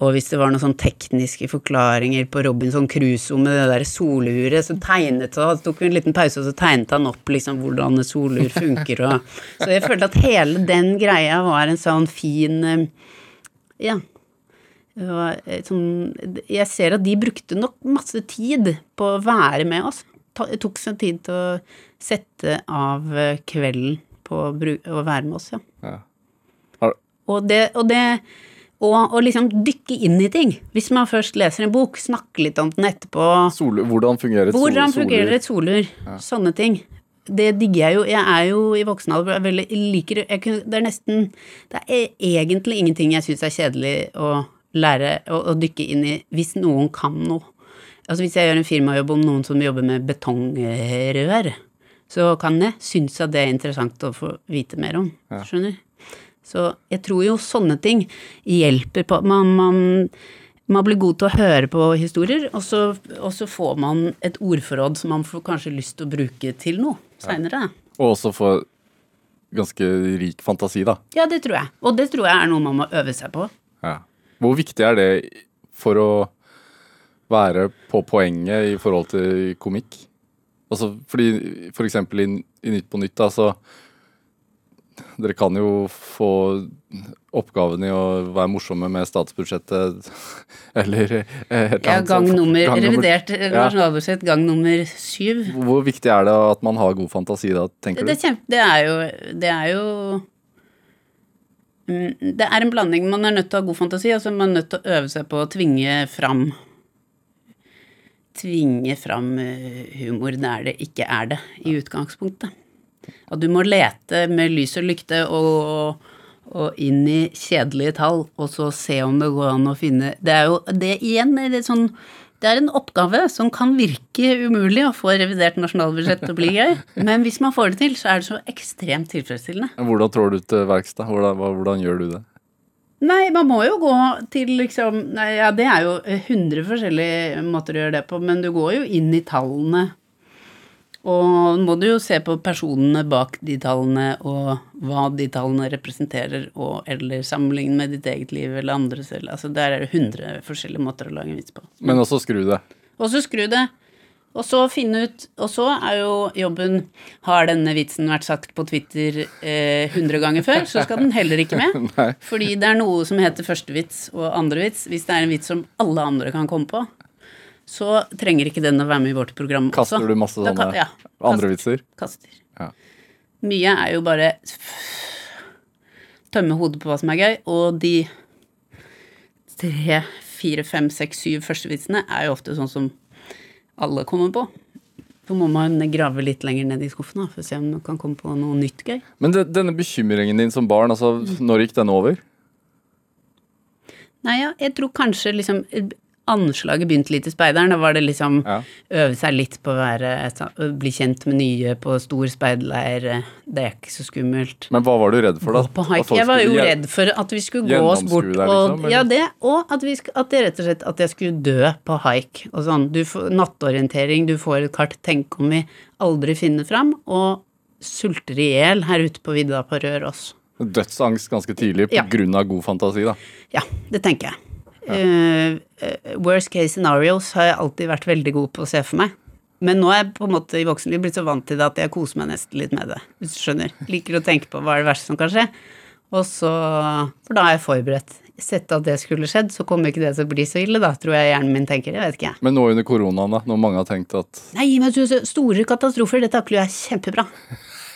og hvis det var noen sånn tekniske forklaringer på Robinson Crusoe med det der soluret, så tegnet han Så tok vi en liten pause, og så tegnet han opp liksom hvordan solur funker og Så jeg følte at hele den greia var en sånn fin eh, Ja. Og, sånn Jeg ser at de brukte nok masse tid på å være med oss. Det tok seg tid til å sette av eh, kvelden på å være med oss, ja. Ja. Og det, og det og, og liksom dykke inn i ting. Hvis man først leser en bok, snakke litt om den etterpå. Sol, hvordan fungerer et sol, Hvordan fungerer et solur? Ja. Sånne ting. Det digger jeg jo. Jeg er jo i voksen alder veldig liker jeg, Det er nesten Det er egentlig ingenting jeg syns er kjedelig å lære å, å, dykke inn i hvis noen kan noe. Altså hvis jeg gjør en firmajobb om noen som jobber med betongrør, så kan jeg synes at det er interessant å få vite mer om. Ja. Skjønner? Så jeg tror jo sånne ting hjelper på man, man, man blir god til å høre på historier, og så, og så, får man et ordforråd som man får kanskje lyst til å bruke til noe seinere. Ja. Og også få ganske rik fantasi, da. Ja, det tror jeg. Og det tror jeg er noe man må øve seg på. Ja. Hvor viktig er det for å være på poenget i forhold til komikk? Altså, fordi for eksempel i, i Nytt på Nytt, da, så dere kan jo få oppgaven i å være morsomme med statsbudsjettet, eller eh, Ja, gang nummer, gang revidert ja. nasjonalbudsjett, gang nummer syv. Hvor viktig er det at man har god fantasi da, tenker det, du? Kjempe, det er jo Det er jo mm, det er en blanding. Man er nødt til å ha god fantasi, og så er man nødt til å øve seg på å tvinge fram Tvinge fram eh, humor der det ikke er det, i utgangspunktet. At du må lete med lys og lykte og, og inn i kjedelige tall, og så se om det går an å finne Det er jo det igjen det er sånn det er en oppgave som kan virke umulig å få revidert nasjonalbudsjett til å bli gøy, men hvis man får det til, så er det så ekstremt tilfredsstillende. Hvordan trår du til verks, da? Hvordan, hvordan, gjør du det? Nei, man må jo gå til liksom nei, Ja, det er jo 100 forskjellige måter å gjøre det på, men du går jo inn i tallene og nå må du jo se på personene bak de tallene, og hva de tallene representerer, og, eller sammenligne med ditt eget liv eller andres. Eller, altså der er det 100 forskjellige måter å lage en vits på. Men også skru det. Også skru det. Og så finne ut Og så er jo jobben Har denne vitsen vært sagt på Twitter eh, 100 ganger før, så skal den heller ikke med. Fordi det er noe som heter første vits og andre vits. Hvis det er en vits som alle andre kan komme på, så trenger ikke den å være med i vårt program Kaster du masse sånne ja, andre vitser? Kaster. Ja. Mye er jo bare tømme hodet på hva som er gøy, og de tre, fire, fem, seks, syv første vitsene er jo ofte sånn som alle kommer på. Så må man grave litt lenger ned i skuffen da, for å se om man kan komme på noe nytt gøy. Men det, denne bekymringen din som barn, altså, når gikk den over? Nei, ja, jeg tror kanskje liksom anslaget begynte litt i speideren. Da var det liksom ja. øve seg litt på å være, bli kjent med nye på stor speiderleir. Det er ikke så skummelt. Men hva var du redd for, da? På hike. Jeg var jo redd for at vi skulle gå oss bort der, liksom, og Ja, det, og at, vi, at det rett og slett at jeg skulle dø på haik og sånn. Du får nattorientering, du får et kart. Tenk om vi aldri finner fram, og sulter i hjel her ute på vidda på Røros. Dødsangst ganske tidlig på ja. grunn av god fantasi, da? Ja, det tenker jeg. Uh, worst case scenarios har jeg alltid vært veldig god på å se for meg. Men nå er jeg på en måte i voksenlivet blitt så vant til det at jeg koser meg nesten litt med det. Hvis du skjønner. Liker å tenke på hva er det verste som kan skje. Og så For da er jeg forberedt. Sett at det skulle skjedd, så kommer ikke det til å bli så ille, da, tror jeg hjernen min tenker. Jeg vet ikke, jeg. Men nå under koronaen, da, når mange har tenkt at Nei, men store katastrofer, det takler jeg kjempebra.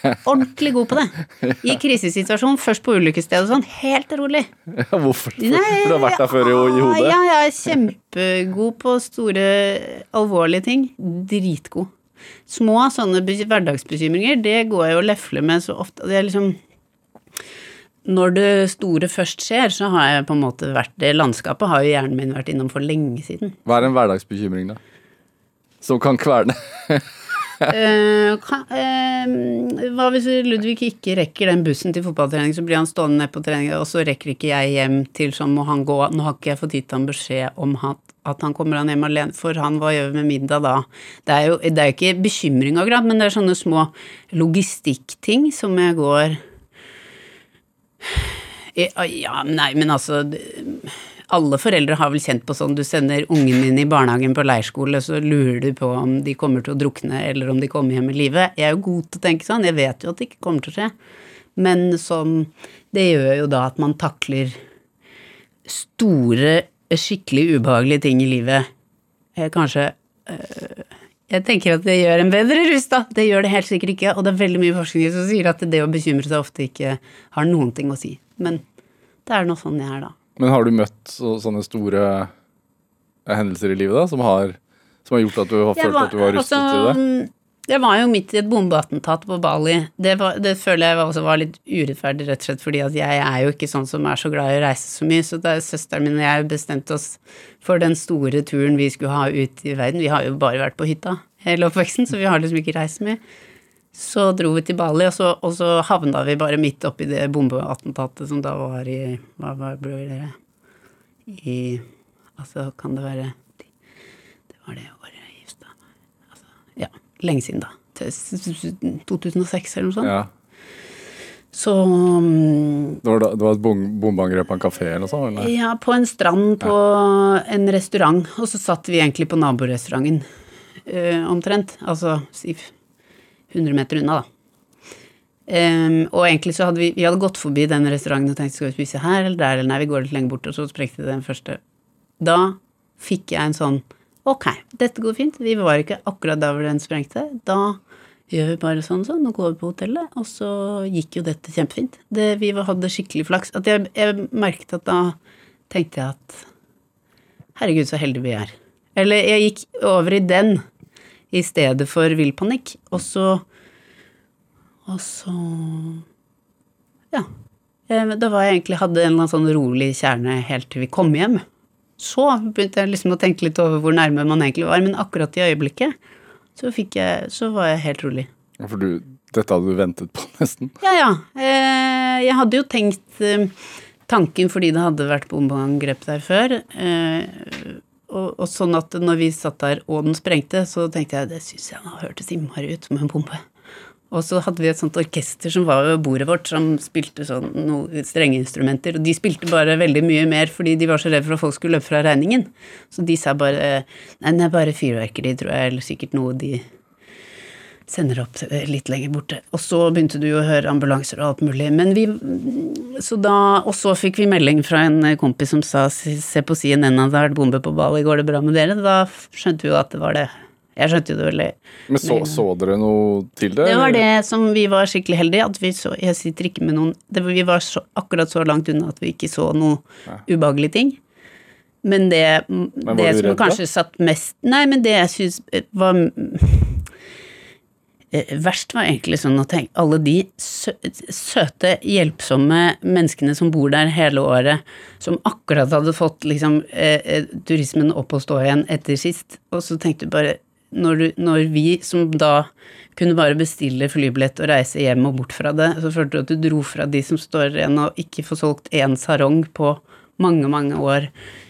Ordentlig god på det. I krisesituasjon, først på ulykkesstedet og sånn. Helt rolig. Ja, hvorfor? For du har vært der før i, i hodet? Ja, jeg er kjempegod på store, alvorlige ting. Dritgod. Små sånne hverdagsbekymringer, det går jeg og lefler med så ofte. Det er liksom Når det store først skjer, så har jeg på en måte vært Det landskapet har jo hjernen min vært innom for lenge siden. Hva er en hverdagsbekymring, da? Som kan kverne? Eh, kan, uh, hva hvis Ludvig ikke rekker den bussen til fotballtrening, så blir han stående nede på trening, og så rekker ikke jeg hjem til sånn må han gå. Nå har ikke jeg fått gitt ham beskjed om han, at han kommer han hjem alene, for han hva gjør vi med middag da? Det er jo det er ikke bekymring akkurat, men det er sånne små logistikkting som jeg går ja, ja, nei, men altså alle foreldre har vel kjent på sånn du sender ungen din i barnehagen på leirskole, så lurer du på om de kommer til å drukne, eller om de kommer hjem i live. Jeg er jo god til å tenke sånn, jeg vet jo at det ikke kommer til å skje. Men som Det gjør jo da at man takler store, skikkelig ubehagelige ting i livet. Eh, Kanskje eh, Jeg tenker at det gjør en bedre rusta. Det gjør det helt sikkert ikke, og det er veldig mye forskning som sier at det å bekymre seg ofte ikke har noen ting å si. Men det er nå sånn jeg er, da. Men har du møtt så, sånne store hendelser i livet da, som har, som har gjort at du har følt følt at du var rustet altså, til det? Jeg var jo midt i et bombeattentat på Bali. Det, var, det føler jeg også var litt urettferdig, rett og slett fordi at jeg er jo ikke sånn som er så glad i å reise så mye. Så da søsteren min og jeg bestemte oss for den store turen vi skulle ha ut i verden. Vi har jo bare vært på hytta hele oppveksten, så vi har liksom ikke reist så mye. Så dro vi til Bali, og så, og så havna vi bare midt oppi det bombeattentatet som da var i Hva var det? I Altså, kan det være Det var det året i just da. Altså, ja, lenge siden da. Til s- s- 2006 eller noe sånt. Ja. Så mm, Det var, da, det var et bombeangrep på en kafé eller noe sånt? Eller? ja, på en strand på en restaurant, og så satt vi egentlig på naborestauranten uh, omtrent. Altså si 100 meter unna, da. Um, og egentlig så hadde vi, vi hadde gått forbi den restauranten og tenkt skal vi spise her eller der, eller nei, vi går litt lenger bort, og så sprekte den første. Da fikk jeg en sånn ok, dette går fint, vi var ikke akkurat der hvor den sprengte. Da gjør vi bare sånn sånn, og går vi på hotellet, og så gikk jo dette kjempefint. Det, vi hadde skikkelig flaks. At jeg, jeg merket at da tenkte jeg at herregud, så heldige vi er. Eller jeg gikk over i den i stedet for vill panikk, og så Og så Ja. Eh, Da var jeg egentlig hadde en eller annen sånn rolig kjerne helt til vi kom hjem. Så begynte jeg liksom å tenke litt over hvor nærme man egentlig var, men akkurat i øyeblikket så jeg Så var jeg helt rolig. Ja, For du, dette hadde du ventet på, nesten? Ja, ja. Eh, jeg hadde jo tenkt eh, tanken fordi det hadde vært bombeangrep der før. Eh, og, og sånn at når vi satt der og den sprengte, så tenkte jeg det syns jeg nå hørtes innmari ut som en bombe. Og så hadde vi et sånt orkester som var ved bordet vårt, som spilte sånn noen strengeinstrumenter. Og de spilte bare veldig mye mer fordi de var så redd for at folk skulle løpe fra regningen. Så de sa bare Nei, det er bare fyrverkeri, tror jeg, eller sikkert noe de sender opp eh, litt lenger borte. Og så begynte du å høre ambulanser og alt mulig. Men vi så da, Og så fikk vi melding fra en kompis som sa se på CNN at det har vært bombe på Bali, går det bra med dere? Da skjønte vi jo at det var det. Jeg skjønte jo det veldig. Men så, så dere noe til det? Det var det som vi var skikkelig heldige, at vi så Jeg sitter ikke med noen det, Vi var så, akkurat så langt unna at vi ikke så noe ubehagelige ting. Men det, men det som redd da? kanskje satt mest Nei, men det jeg syns var eh, Verst var egentlig sånn å tenke alle de søte, hjelpsomme menneskene som bor der hele året, som akkurat hadde fått liksom eh, eh, turismen opp å stå igjen etter sist, og så tenkte du bare når, du, når vi som da kunne bare bestille flybillett og reise hjem og bort fra det, så følte du at du dro fra de som står igjen og ikke får solgt én sarong på mange, mange år,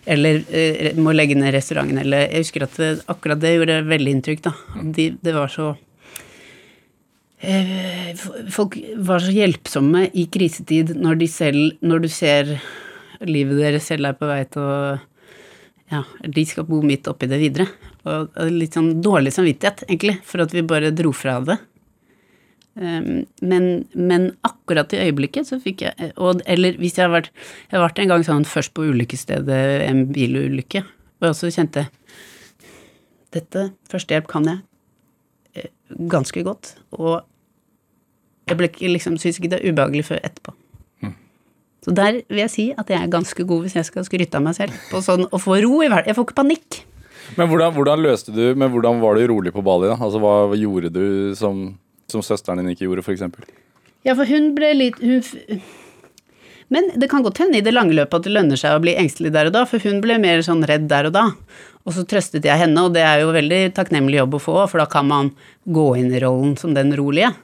eller eh, må legge ned restauranten, eller Jeg husker at det, akkurat det gjorde veldig inntrykk, da. De, det var så eh, Folk var så hjelpsomme i krisetid når de selv Når du ser livet deres selv er på vei til å Ja, de skal bo midt oppi det videre. Og litt sånn dårlig samvittighet, egentlig, for at vi bare dro fra det. Um, men, men akkurat i øyeblikket så fikk jeg og, Eller hvis jeg har vært Jeg har vært en gang sånn først på ulykkesstedet, en bilulykke, og jeg også kjente Dette førstehjelp kan jeg eh, ganske godt. Og Jeg ble liksom, syns ikke det er ubehagelig før etterpå. Så der vil jeg si at jeg er ganske god hvis jeg skal skryte av meg selv. På sånn å få ro i hverdagen. Jeg får ikke panikk. Men hvordan, hvordan løste du Men hvordan var du rolig på Bali, da? Altså, hva gjorde du som, som søsteren din ikke gjorde, f.eks.? Ja, for hun ble litt hun, Men det kan godt hende i det lange løpet at det lønner seg å bli engstelig der og da, for hun ble mer sånn redd der og da. Og så trøstet jeg henne, og det er jo veldig takknemlig jobb å få, for da kan man gå inn i rollen som den rolige.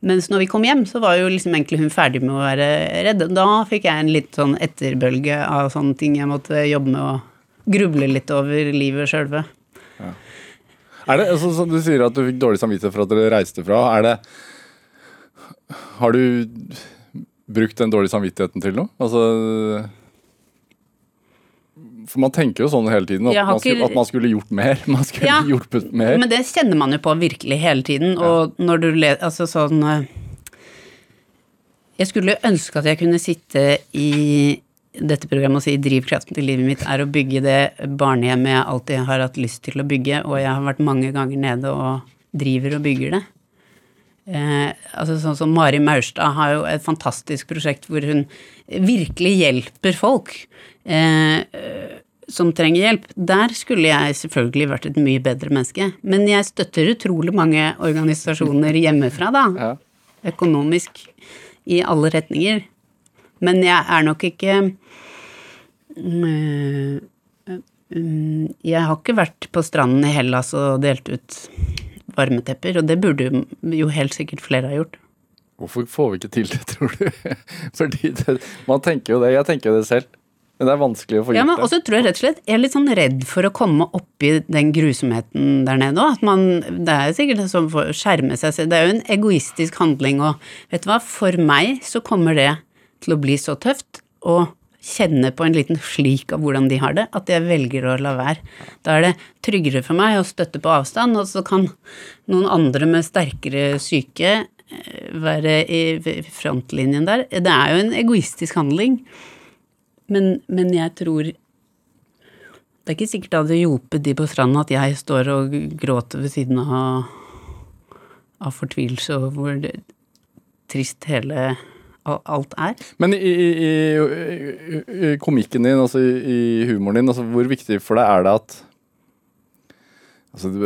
Mens når vi kom hjem, så var jo liksom egentlig hun ferdig med å være redd. Da fikk jeg en litt sånn etterbølge av sånne ting jeg måtte jobbe med og gruble litt over livet sjølve. Er det, altså, så du sier at du fikk dårlig samvittighet for at dere reiste fra. Er det Har du brukt den dårlige samvittigheten til noe? Altså For man tenker jo sånn hele tiden, at, man skulle, at man skulle gjort mer. Man skulle Ja. hjulpet mer. Men det kjenner man jo på virkelig hele tiden, og når du le... Altså sånn eh, Jeg skulle ønske at jeg kunne sitte i dette programmet og si drivkraften til livet mitt er å bygge det barnehjemmet jeg alltid har hatt lyst til å bygge, og jeg har vært mange ganger nede og driver og bygger det. Eh, altså sånn som Mari Maurstad har jo et fantastisk prosjekt hvor hun virkelig hjelper folk eh, som trenger hjelp. Der skulle jeg selvfølgelig vært et mye bedre menneske. Men jeg støtter utrolig mange organisasjoner hjemmefra, da. Ja. Økonomisk i alle retninger. Men jeg er nok ikke mm, mm, Jeg har ikke vært på stranden i Hellas og delt ut varmetepper, og det burde jo helt sikkert flere ha gjort. Hvorfor får vi ikke til det, tror du? Fordi det, man tenker jo det. Jeg tenker jo det selv. Men det er vanskelig å få Ja, men gjort det. også tror jeg rett og slett jeg er litt sånn redd for å komme oppi den grusomheten der nede òg. At man Det er sikkert sånn for å skjerme seg selv. Det er jo en egoistisk handling, og vet du hva, for meg så kommer det til å bli så tøft å kjenne på en liten slik av hvordan de har det, at jeg velger å la være. Da er det tryggere for meg å støtte på avstand, og så kan noen andre med sterkere syke eh, være i frontlinjen der. Det er jo en egoistisk handling. Men, men jeg tror Det er ikke sikkert det hadde hjulpet de på stranden at jeg står og gråter ved siden av, av fortvilelse og hvor det, trist hele alt er. Men i, i, i, i komikken din, altså i, i humoren din, altså hvor viktig for deg er det at altså, du,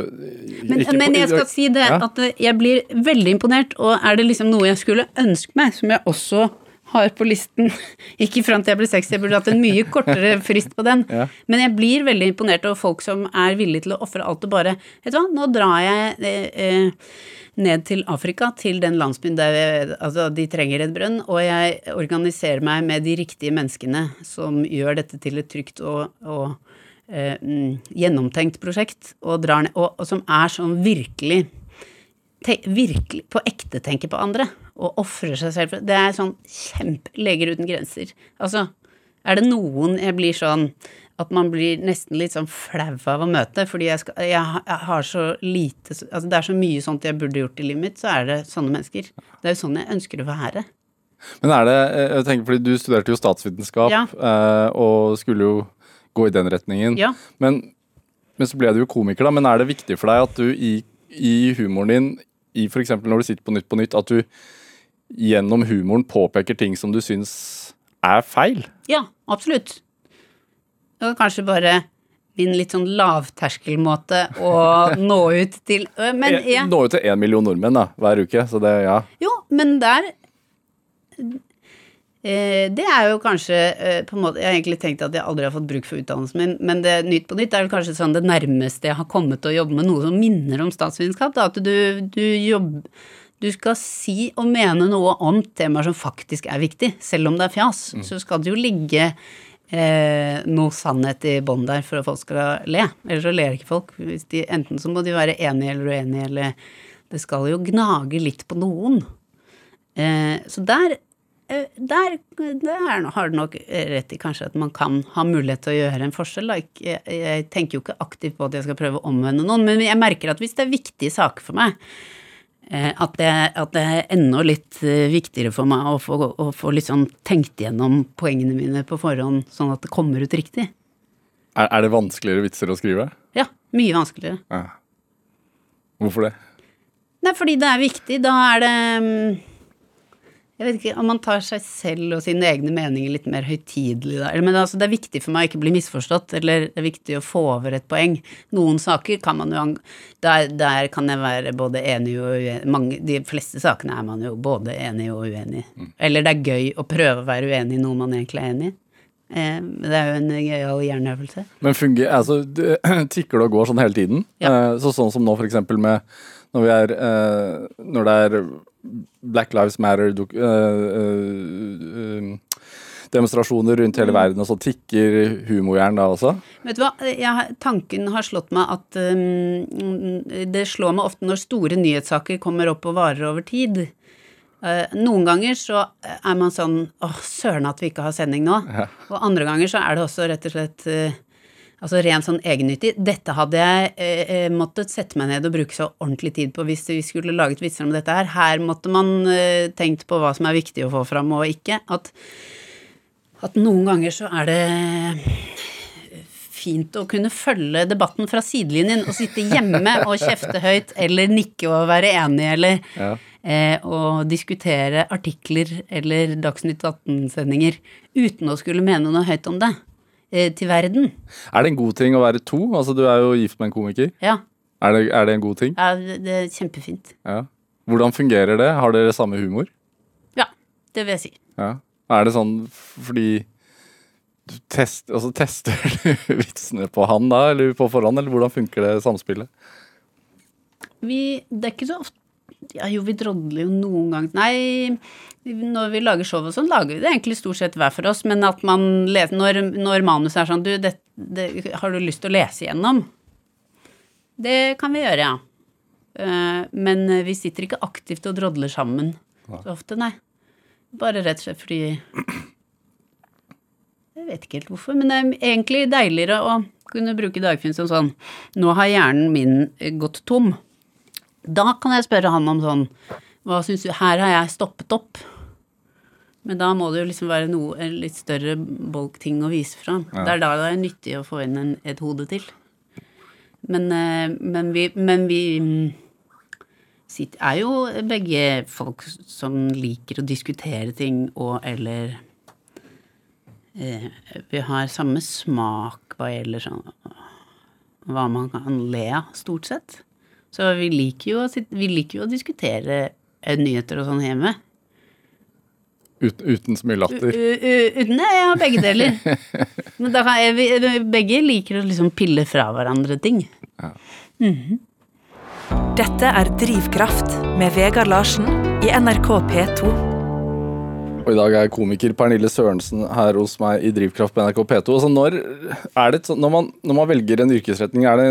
Men, ikke men jeg skal si det Ja. at jeg blir veldig imponert, og er det liksom noe jeg skulle ønske meg, som jeg også har på listen Ikke fram til jeg blir 60, jeg burde hatt en mye kortere frist på den. Ja. Men jeg blir veldig imponert over folk som er villige til å ofre alt og bare Vet du hva, nå drar jeg eh, eh, ned til Afrika, til den landsbyen der jeg, altså, de trenger et brønn, og jeg organiserer meg med de riktige menneskene som gjør dette til et trygt og, og eh, mm, gjennomtenkt prosjekt, og, drar ned, og, og som er sånn virkelig te, virkelig på ekte tenker på andre, og ofrer seg selv. Det er sånn kjempe Leger uten grenser. Altså, er det noen jeg blir sånn at man blir nesten litt sånn flau av å møte, fordi jeg, skal, jeg, har- jeg har så lite Altså, det er så mye sånt jeg burde gjort i livet mitt, så er det sånne mennesker. Det er jo sånn jeg ønsker å være. Men er det eh, jeg tenker fordi Du studerte jo statsvitenskap Ja. eh, og skulle jo gå i den retningen. Ja. Men, men så ble du jo komiker, da. Men er det viktig for deg at du i, i humoren din, i f.eks. når du sitter på Nytt på Nytt, at du gjennom humoren påpeker ting som du syns er feil? Ja, absolutt. Og kanskje bare min litt sånn lavterskelmåte å nå ut til øh, Men ja. Nå ut til én million nordmenn da, hver uke, så det, ja. Jo, men der eh, Det er jo kanskje eh, på en måte Jeg har egentlig tenkt at jeg aldri har fått bruk for utdannelsen min, men det Nytt på nytt er vel kanskje sånn det nærmeste jeg har kommet til å jobbe med noe som minner om statsvitenskap. At du, du jobber du skal si og mene noe om temaer som faktisk er viktig, selv om det er fjas. Så skal det jo ligge eh, noe sannhet i bånn der for at folk skal le. Ellers så ler ikke folk. De, enten så må de være enige eller uenige, eller Det skal jo gnage litt på noen. Eh, så der, eh, der, der har du nok rett i kanskje at man kan ha mulighet til å gjøre en forskjell. Jeg, jeg tenker jo ikke aktivt på at jeg skal prøve å omvende noen, men jeg merker at hvis det er viktige saker for meg, at det, at det er enda litt eh, viktigere for meg å få, å få sånn tenkt igjennom poengene mine på forhånd, sånn at det kommer ut riktig. Er, er det vanskeligere vitser å skrive? Ja, mye vanskeligere. Ja. Hvorfor det? Nei, fordi det er viktig. Da er det mm, Jeg vet ikke om man tar seg selv og sine egne meninger litt mer høytidelig da. Men altså, det er viktig for meg å ikke bli misforstått, eller det er viktig å få over et poeng. Noen saker kan man jo Der, der kan jeg være både enig og uenig. Mange, de fleste sakene er man jo både enig og uenig i. Eller det er gøy å prøve å være uenig i noe man egentlig er enig i. Eh, det er jo en gøyal hjerneøvelse. Men funger, altså, det, tikker det og går sånn hele tiden? Ja. Eh, så sånn som nå, for eksempel med når, vi er, eh, når det er Black Lives Matter dok, eh, eh, eh, rundt hele verden, og så tikker humorhjernen da også? Vet du hva, jeg, tanken har slått meg at um, Det slår meg ofte når store nyhetssaker kommer opp og varer over tid. Uh, noen ganger så er man sånn åh, søren at vi ikke har sending nå. Ja. Og andre ganger så er det også rett og slett uh, altså rent sånn egennyttig. Dette hadde jeg eh, eh, måttet sette meg ned og bruke så ordentlig tid på hvis vi skulle laget vitser om dette her. Her måtte man eh, tenkt på hva som er viktig å få fram og ikke. At, at noen ganger så er det fint å kunne følge debatten fra sidelinjen og sitte hjemme og kjefte høyt eller nikke og være enig eller Ja. eh, og diskutere artikler eller Dagsnytt 18-sendinger uten å skulle mene noe høyt om det eh, til verden. Er det en god ting å være to? Altså, du er jo gift med en komiker. Ja, Er det, er det en god ting? ja det det er kjempefint. Ja. Hvordan fungerer det? Har dere samme humor? Ja, det vil jeg si. Ja. Er det sånn fordi du test, altså, tester du vitsene på han da, eller på forhånd, eller hvordan funker det samspillet? Vi, det er ikke så ofte ja, Jo, vi drodler jo noen ganger Nei, når vi lager show og sånn, lager vi det egentlig stort sett hver for oss, men at man leser Når, når manuset er sånn Du, det, det har du lyst til å lese igjennom? Det kan vi gjøre, ja. Eh, Men vi sitter ikke aktivt og drodler sammen så ofte, nei. Bare rett og slett fordi Jeg vet ikke helt hvorfor, men det er egentlig deiligere å kunne bruke Dagfinn som sånn Nå har hjernen min eh, gått tom. Da kan jeg spørre han om sånn Hva syns du Her har jeg stoppet opp. Men da må det jo liksom være noe en litt større bolk-ting å vise fram. Det er da det er nyttig å få inn en, et hode til. Men, eh, men vi, men vi mm, sitter, er jo begge folk som liker å diskutere ting og eller eh, Vi har samme smak hva gjelder sånn hva man kan le av, stort sett. Så vi liker jo å, sitte, vi liker jo å diskutere eh, nyheter og sånn hjemme. Ut, uten så mye latter. u, uten det, ja, begge deler. Men da kan jeg, vi, begge liker å liksom pille fra hverandre ting. Dette er Drivkraft med Vegard Larsen i NRK P2. Og i dag er komiker Pernille Sørensen her hos meg i Drivkraft på NRK P2. Altså når, er det et sånt- når, man, når man velger en yrkesretning, er det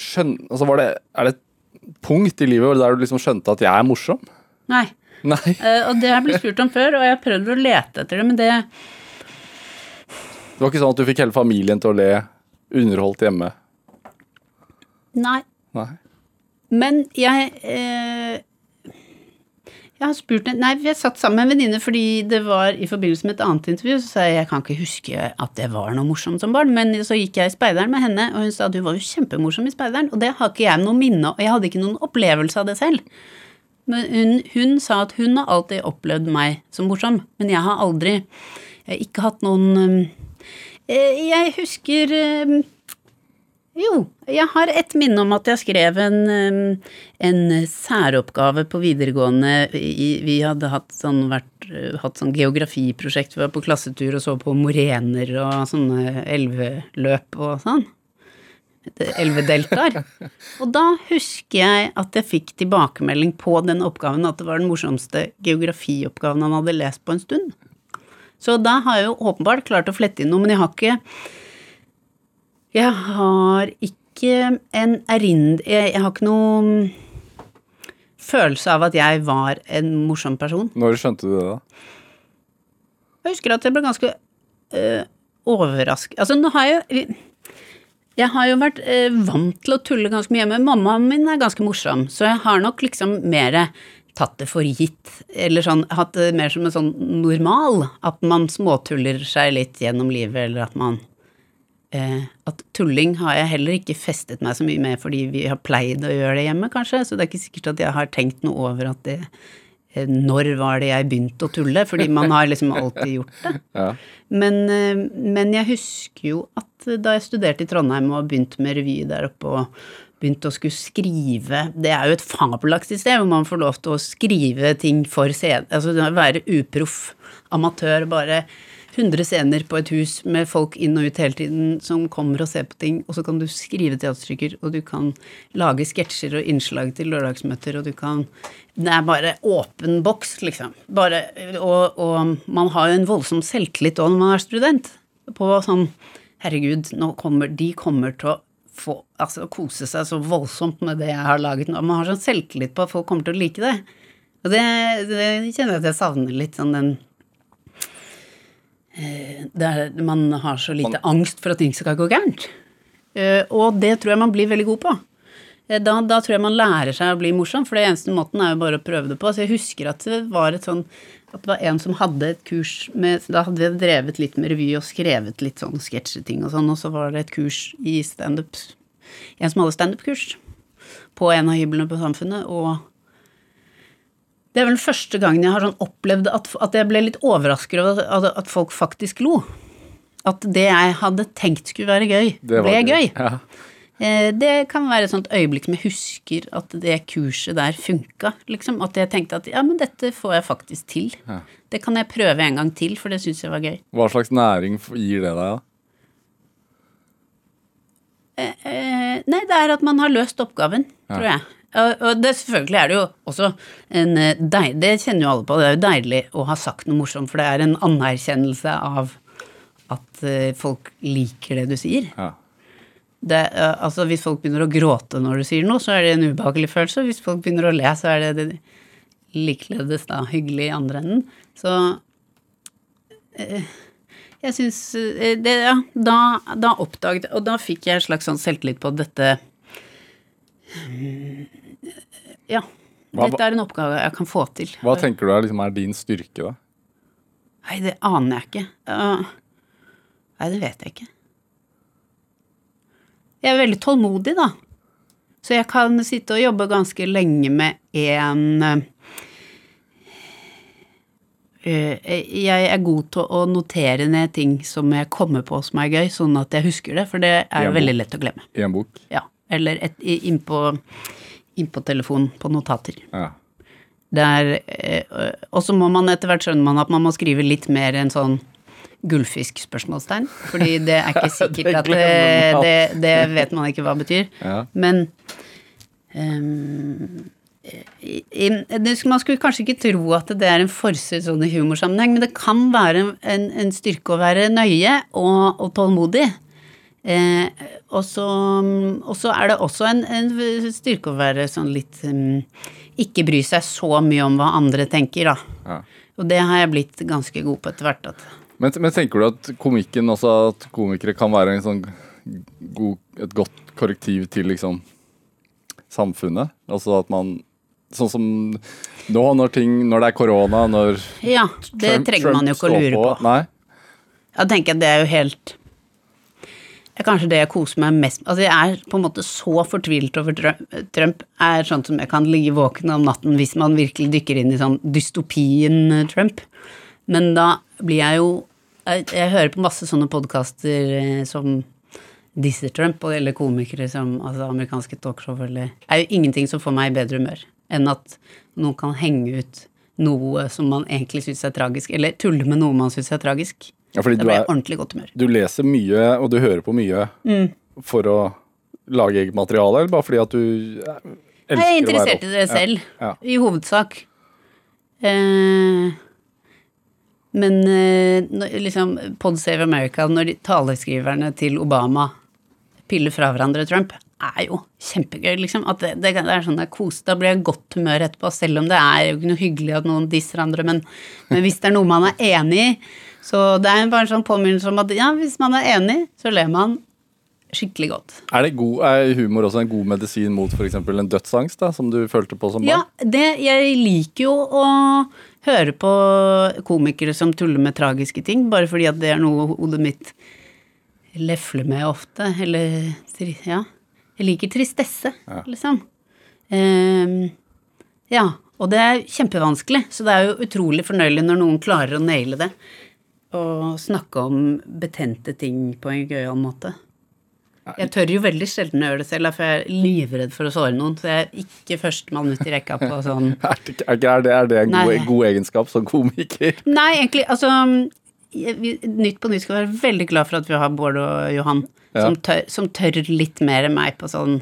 skjønn, altså var det, er det et punkt i livet der du liksom skjønte at jeg er morsom? Nei. Nei. Uh, og det har jeg blitt spurt om før, og jeg har prøvd å lete etter det, men det Det var ikke sånn at du fikk hele familien til å le underholdt hjemme? Nei. Nei. Men jeg eh, Jeg har spurt Nei, jeg satt sammen med en venninne fordi det var i forbindelse med et annet intervju, så sa jeg jeg kan ikke huske at det var noe morsomt som barn, men så gikk jeg i speideren med henne, og hun sa du var jo kjempemorsom i speideren, og det har ikke jeg noe minne og jeg hadde ikke noen opplevelse av det selv. Men hun, hun sa at hun har alltid opplevd meg som morsom, men jeg har aldri Jeg har ikke hatt noen eh, Jeg husker um, jo, jeg har et minne om at jeg skrev en, en særoppgave på videregående. Vi hadde hatt sånn, vært, uh, hatt sånn geografiprosjekt. Vi var på klassetur og så på morener og sånne elveløp og sånn. Elvedeltaer. Og da husker jeg at jeg fikk tilbakemelding på den oppgaven at det var den morsomste geografioppgaven han hadde lest på en stund. Så da har jeg jo åpenbart klart å flette inn noe, men jeg har ikke jeg har ikke en erind... Jeg, jeg har ikke noe følelse av at jeg var en morsom person. Når skjønte du det, da? Jeg husker at jeg ble ganske øh, overrasket Altså, nå har jeg Jeg har jo vært øh, vant til å tulle ganske mye, men mammaen min er ganske morsom, så jeg har nok liksom mer tatt det for gitt, eller sånn hatt det mer som en sånn normal, at man småtuller seg litt gjennom livet, eller at man eh, At tulling har jeg heller ikke festet meg så mye med fordi vi har pleid å gjøre det hjemme, kanskje, så det er ikke sikkert at jeg har tenkt noe over at det eh, når var det jeg begynte å tulle, fordi man har liksom alltid gjort det. Ja. Men, eh, men jeg husker jo at da jeg studerte i Trondheim og begynte med revy der oppe og begynte å skulle skrive Det er jo et fabelaktig sted hvor man får lov til å skrive ting for scene. Altså være uproff amatør, bare 100 scener på et hus med folk inn og ut hele tiden som kommer og ser på ting, og så kan du skrive teaterstykker, og du kan lage sketsjer og innslag til lørdagsmøter, og du kan Det er bare åpen boks, liksom. Bare, og, og man har jo en voldsom selvtillit òg når man er student, på sånn Herregud, nå kommer de kommer til å få, altså, kose seg så voldsomt med det jeg har laget nå. Man har sånn selvtillit på at folk kommer til å like det. Og det, det kjenner jeg at jeg savner litt, sånn den der man har så lite angst for at ting skal gå gærent. Eh, og det tror jeg man blir veldig god på. Eh, Da, da tror jeg man lærer seg å bli morsom, for det eneste måten er jo bare å prøve det på. Så jeg husker at det var et sånn at det var en som hadde et kurs med Da hadde vi drevet litt med revy og skrevet litt sånn sketsjeting og sånn, og så var det et kurs i standup En som hadde standup-kurs på en av hyblene på Samfunnet, og det er vel første gangen jeg har sånn opplevd at, at jeg ble litt overrasket over at, at folk faktisk lo. At det jeg hadde tenkt skulle være gøy, Det ble gøy. Ja. Eh, Det kan være et sånt øyeblikk som jeg husker at det kurset der funka, liksom. At jeg tenkte at ja, men dette får jeg faktisk til. Ja. Det kan jeg prøve en gang til, for det syns jeg var gøy. Hva slags næring gir det deg, da? Eh, nei, det er at man har løst oppgaven, tror jeg. Og, det, selvfølgelig er det jo også en deilig Det kjenner jo alle på, det er jo deilig å ha sagt noe morsomt, for det er en anerkjennelse av at eh, folk liker det du sier. Ja. Det, eh, altså Hvis folk begynner å gråte når du sier noe, så er det en ubehagelig følelse. Hvis folk begynner å le, så er det, det likeledes da hyggelig i andre enden. Så eh, jeg syns eh, det, Ja, da, da oppdaget Og da fikk jeg en slags sånn selvtillit på dette Ja. Dette er en oppgave jeg kan få til. Hva tenker du er, liksom, er din styrke, da? Nei, det aner jeg ikke. Uh, Nei, det vet jeg ikke. Jeg er veldig tålmodig, da. Så jeg kan sitte og jobbe ganske lenge med én Jeg er god til å notere ned ting som jeg kommer på som er gøy, sånn at jeg husker det, for det er veldig lett å glemme. I en bok? Ja. Eller et, innpå inn på telefonen på notater. Ja. Det eh, og så må man etter hvert skjønne man at man må skrive litt mer enn sånn gullfisk-spørsmålstegn. Fordi det er ikke sikkert at det, det, det vet man ikke hva betyr. Ja. Men um, i, det, Man skulle kanskje ikke tro at det er en forse sånn i humorsammenheng, men det kan være en, en styrke å være nøye og, og tålmodig. Eh, og så er det også en, en styrke å være sånn litt um, Ikke bry seg så mye om hva andre tenker, da. Ja. Og det har jeg blitt ganske god på etter hvert. Men, men tenker du at komikken, også, at komikere kan være en sånn god, et godt korrektiv til liksom samfunnet? Altså at man Sånn som nå når ting Når det er korona, når ja, det Trump- trenger man jo ikke å lure på. på. Nei? Jeg tenker at det er jo helt det er kanskje det jeg koser meg mest med. Altså, jeg er på en måte så fortvilt over Trump. er sånn som jeg kan ligge våken om natten hvis man virkelig dykker inn i sånn dystopien eh, Trump. Men da blir jeg jo Jeg, jeg hører på masse sånne podkaster som disser Trump, eller komikere som altså amerikanske talkshow eller Det er jo ingenting som får meg i bedre humør enn at noen kan henge ut noe som man egentlig syns er tragisk, eller tulle med noe man syns er tragisk. Ja, Da blir jeg ordentlig godt humør. du leser mye, og du hører på mye Mm. for å lage eget materiale, eller bare fordi at du elsker å være Jeg er interessert i det selv, Ja, i hovedsak. Eh, men eh, liksom Pod Save America, når de taleskriverne til Obama piller fra hverandre Trump, er jo kjempegøy, liksom. At det, det er sånn jeg kos, Da blir jeg i godt humør etterpå, selv om det er jo ikke noe hyggelig at noen disser andre, men, men hvis det er noe man er enig i, så det er bare en sånn påminnelse om at ja, hvis man er enig, så ler man skikkelig godt. Er, det god, er humor også en god medisin mot f.eks. en dødsangst, da, som du følte på som Ja, barn? det, jeg liker jo å høre på komikere som tuller med tragiske ting, bare fordi at det er noe hodet mitt lefler med ofte. Eller ja. Jeg liker tristesse, Ja. liksom. Um, ja. Og det er kjempevanskelig, så det er jo utrolig fornøyelig når noen klarer å naile det. Og snakke om betente ting på en gøyal måte. Jeg tør jo veldig sjelden å gjøre det selv, for jeg er livredd for å såre noen. Så jeg er ikke førstemann ut i rekka på sånn Er det, er det, er det en god, god egenskap som komiker? Nei, egentlig, altså Nytt på nytt skal være veldig glad for at vi har Bård og Johan, Ja. som, tør, som tør litt mer enn meg på sånn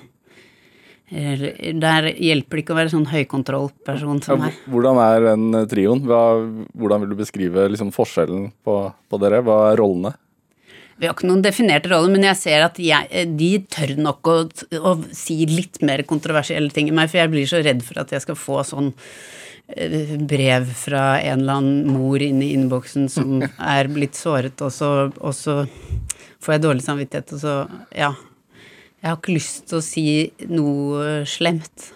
Der hjelper det ikke å være sånn høykontrollperson som meg. hvordan er den eh, trioen? Hva, hvordan vil du beskrive liksom, forskjellen på, på dere? Hva er rollene? Vi har ikke noen definerte roller, men jeg ser at jeg, eh, de tør nok å, å si litt mer kontroversielle ting enn meg, for jeg blir så redd for at jeg skal få sånn eh, brev fra en eller annen mor inn i innboksen som er blitt såret, og så, og så får jeg dårlig samvittighet, og så Ja. Jeg har ikke lyst til å si noe slemt.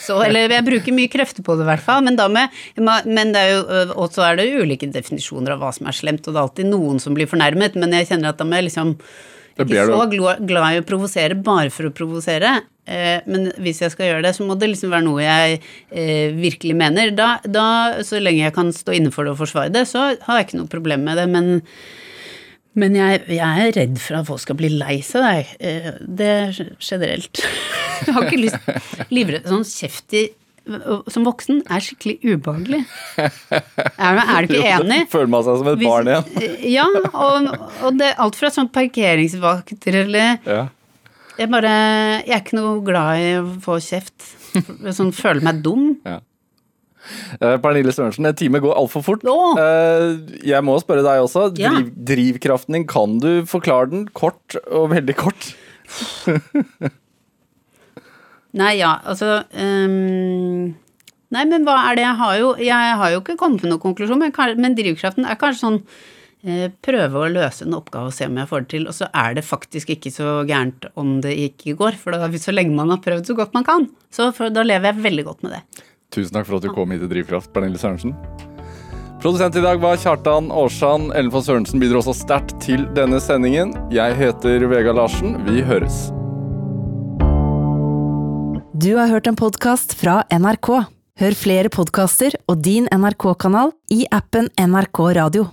Så, eller jeg bruker mye krefter på det, i hvert fall. Men, med, men det er jo, og så er det ulike definisjoner av hva som er slemt, og det er alltid noen som blir fornærmet, men jeg kjenner at da må jeg liksom ikke så glad i å provosere bare for å provosere. Men hvis jeg skal gjøre det, så må det liksom være noe jeg virkelig mener. Da, da, så lenge jeg kan stå inne for det og forsvare det, så har jeg ikke noe problem med det. Men, men jeg, jeg er redd for at folk skal bli lei seg. jeg. Det er generelt. Jeg har ikke lyst Livredd Sånn kjeft i som voksen er skikkelig ubehagelig. Er, er du ikke enig? Føler man seg som et barn igjen? Ja, og, og det er alt fra sånn parkeringsvakter eller Ja. Jeg bare Jeg er ikke noe glad i å få kjeft. Sånn føler meg dum. Eh, Pernille Sørensen, en time går altfor fort. Eh, Jeg må spørre deg også. Ja. Driv, drivkraften din, kan du forklare den kort og veldig kort? Nei, ja, altså um, Nei, men hva er det jeg har jo Jeg har jo ikke kommet med noen konklusjon, men, men drivkraften er kanskje sånn eh, Prøve å løse en oppgave og se om jeg får det til, og så er det faktisk ikke så gærent om det ikke går, for da, så lenge man har prøvd så godt man kan. Så for, da lever jeg veldig godt med det. Tusen takk for at du kom hit til Drivkraft, Pernille Sørensen. Produsent i dag var Kjartan Aarsand. Ellen Foss Sørensen bidro også sterkt til denne sendingen. Jeg heter Vega Larsen. Vi høres. Du har hørt en podkast fra NRK. Hør flere podkaster og din NRK-kanal i appen NRK Radio.